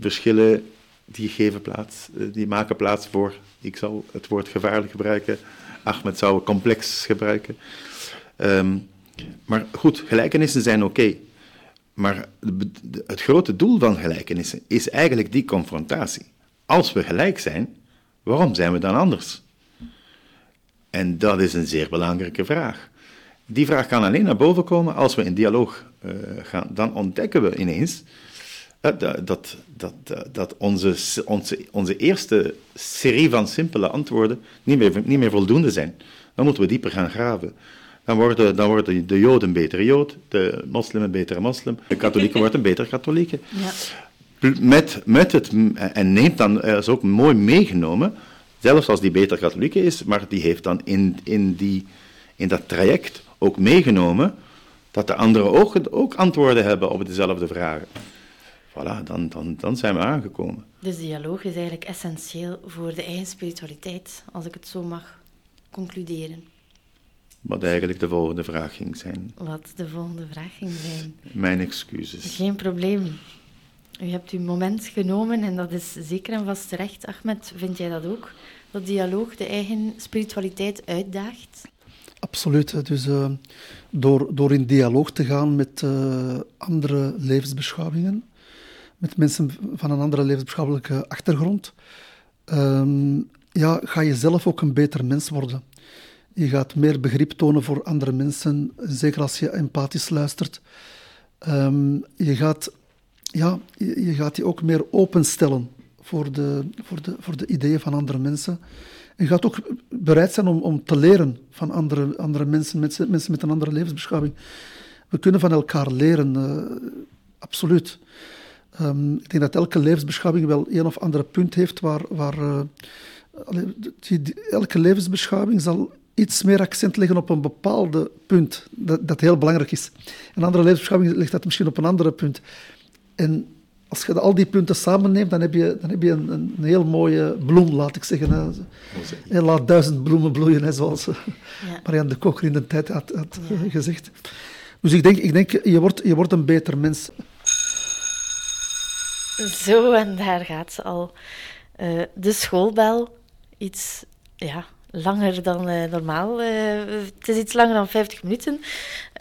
Verschillen die geven plaats, uh, die maken plaats voor, ik zal het woord gevaarlijk gebruiken, Ahmed zou complex gebruiken. Um, maar goed, gelijkenissen zijn oké. Maar het grote doel van gelijkenissen is eigenlijk die confrontatie. als we gelijk zijn, waarom zijn we dan anders? En dat is een zeer belangrijke vraag. Die vraag kan alleen naar boven komen als we in dialoog uh, gaan. Dan ontdekken we ineens uh, dat, dat, dat, dat onze, onze, onze eerste serie van simpele antwoorden niet meer, niet meer voldoende zijn. Dan moeten we dieper gaan graven. Dan worden, dan worden de Joden een betere Jood, de moslim een betere moslim, de katholieken worden een betere katholieken. Ja. Met, met het, en neemt dan, is ook mooi meegenomen, zelfs als die beter katholieke is, maar die heeft dan in, in, die, in dat traject ook meegenomen dat de anderen ook, ook antwoorden hebben op dezelfde vragen. Voilà, dan, dan, dan zijn we aangekomen. Dus dialoog is eigenlijk essentieel voor de eigen spiritualiteit, als ik het zo mag concluderen. Wat eigenlijk de volgende vraag ging zijn. Wat de volgende vraag ging zijn. Mijn excuses. Geen probleem. U hebt uw moment genomen en dat is zeker en vast terecht. Ahmed, vind jij dat ook? Dat dialoog de eigen spiritualiteit uitdaagt? Absoluut. Dus uh, door, door in dialoog te gaan met uh, andere levensbeschouwingen, met mensen van een andere levensbeschouwelijke achtergrond, um, ja, ga je zelf ook een beter mens worden. Je gaat meer begrip tonen voor andere mensen, zeker als je empathisch luistert. Um, je, gaat, ja, je, je gaat je ook meer openstellen voor de, voor, de, voor de ideeën van andere mensen. Je gaat ook bereid zijn om, om te leren van andere, andere mensen, mensen, mensen met een andere levensbeschouwing. We kunnen van elkaar leren, uh, absoluut. Um, ik denk dat elke levensbeschouwing wel een of andere punt heeft waar, waar die, elke levensbeschouwing zal iets meer accent leggen op een bepaalde punt dat, dat heel belangrijk is. Een andere levensbeschouwing legt dat misschien op een andere punt. En als je al die punten samenneemt, dan heb je, dan heb je een, een heel mooie bloem, laat ik zeggen. Hè. Je laat duizend bloemen bloeien, hè, zoals ja. Marianne de Kocher in de tijd had, had ja. gezegd. Dus ik denk, ik denk je, wordt, je wordt een beter mens. Zo, en daar gaat ze al. Uh, de schoolbel, iets ja, langer dan uh, normaal. Uh, het is iets langer dan 50 minuten.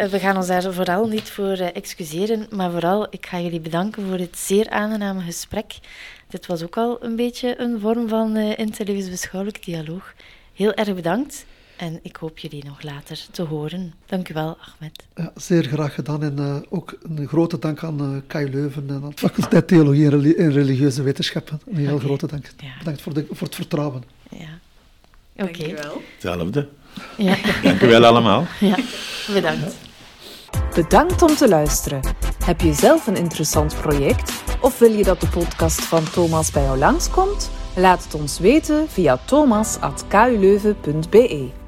Uh, we gaan ons daar vooral niet voor excuseren, maar vooral ik ga jullie bedanken voor het zeer aangename gesprek. Dit was ook al een beetje een vorm van intellectueel beschouwelijk dialoog. Heel erg bedankt. En ik hoop jullie nog later te horen. Dank u wel, Ahmed. Ja, zeer graag gedaan. En uh, ook een grote dank aan uh, Kai Leuven en aan de faculteit Theologie en, Religieuze Wetenschappen. Een heel okay. grote dank. Ja. Bedankt voor, de, voor het vertrouwen. Ja. Oké. Okay. Dankjewel. Hetzelfde. Ja. Dank u wel allemaal. Ja, bedankt. Bedankt om te luisteren. Heb je zelf een interessant project of wil je dat de podcast van Thomas bij jou langskomt? Laat het ons weten via thomas.kuleuven.be.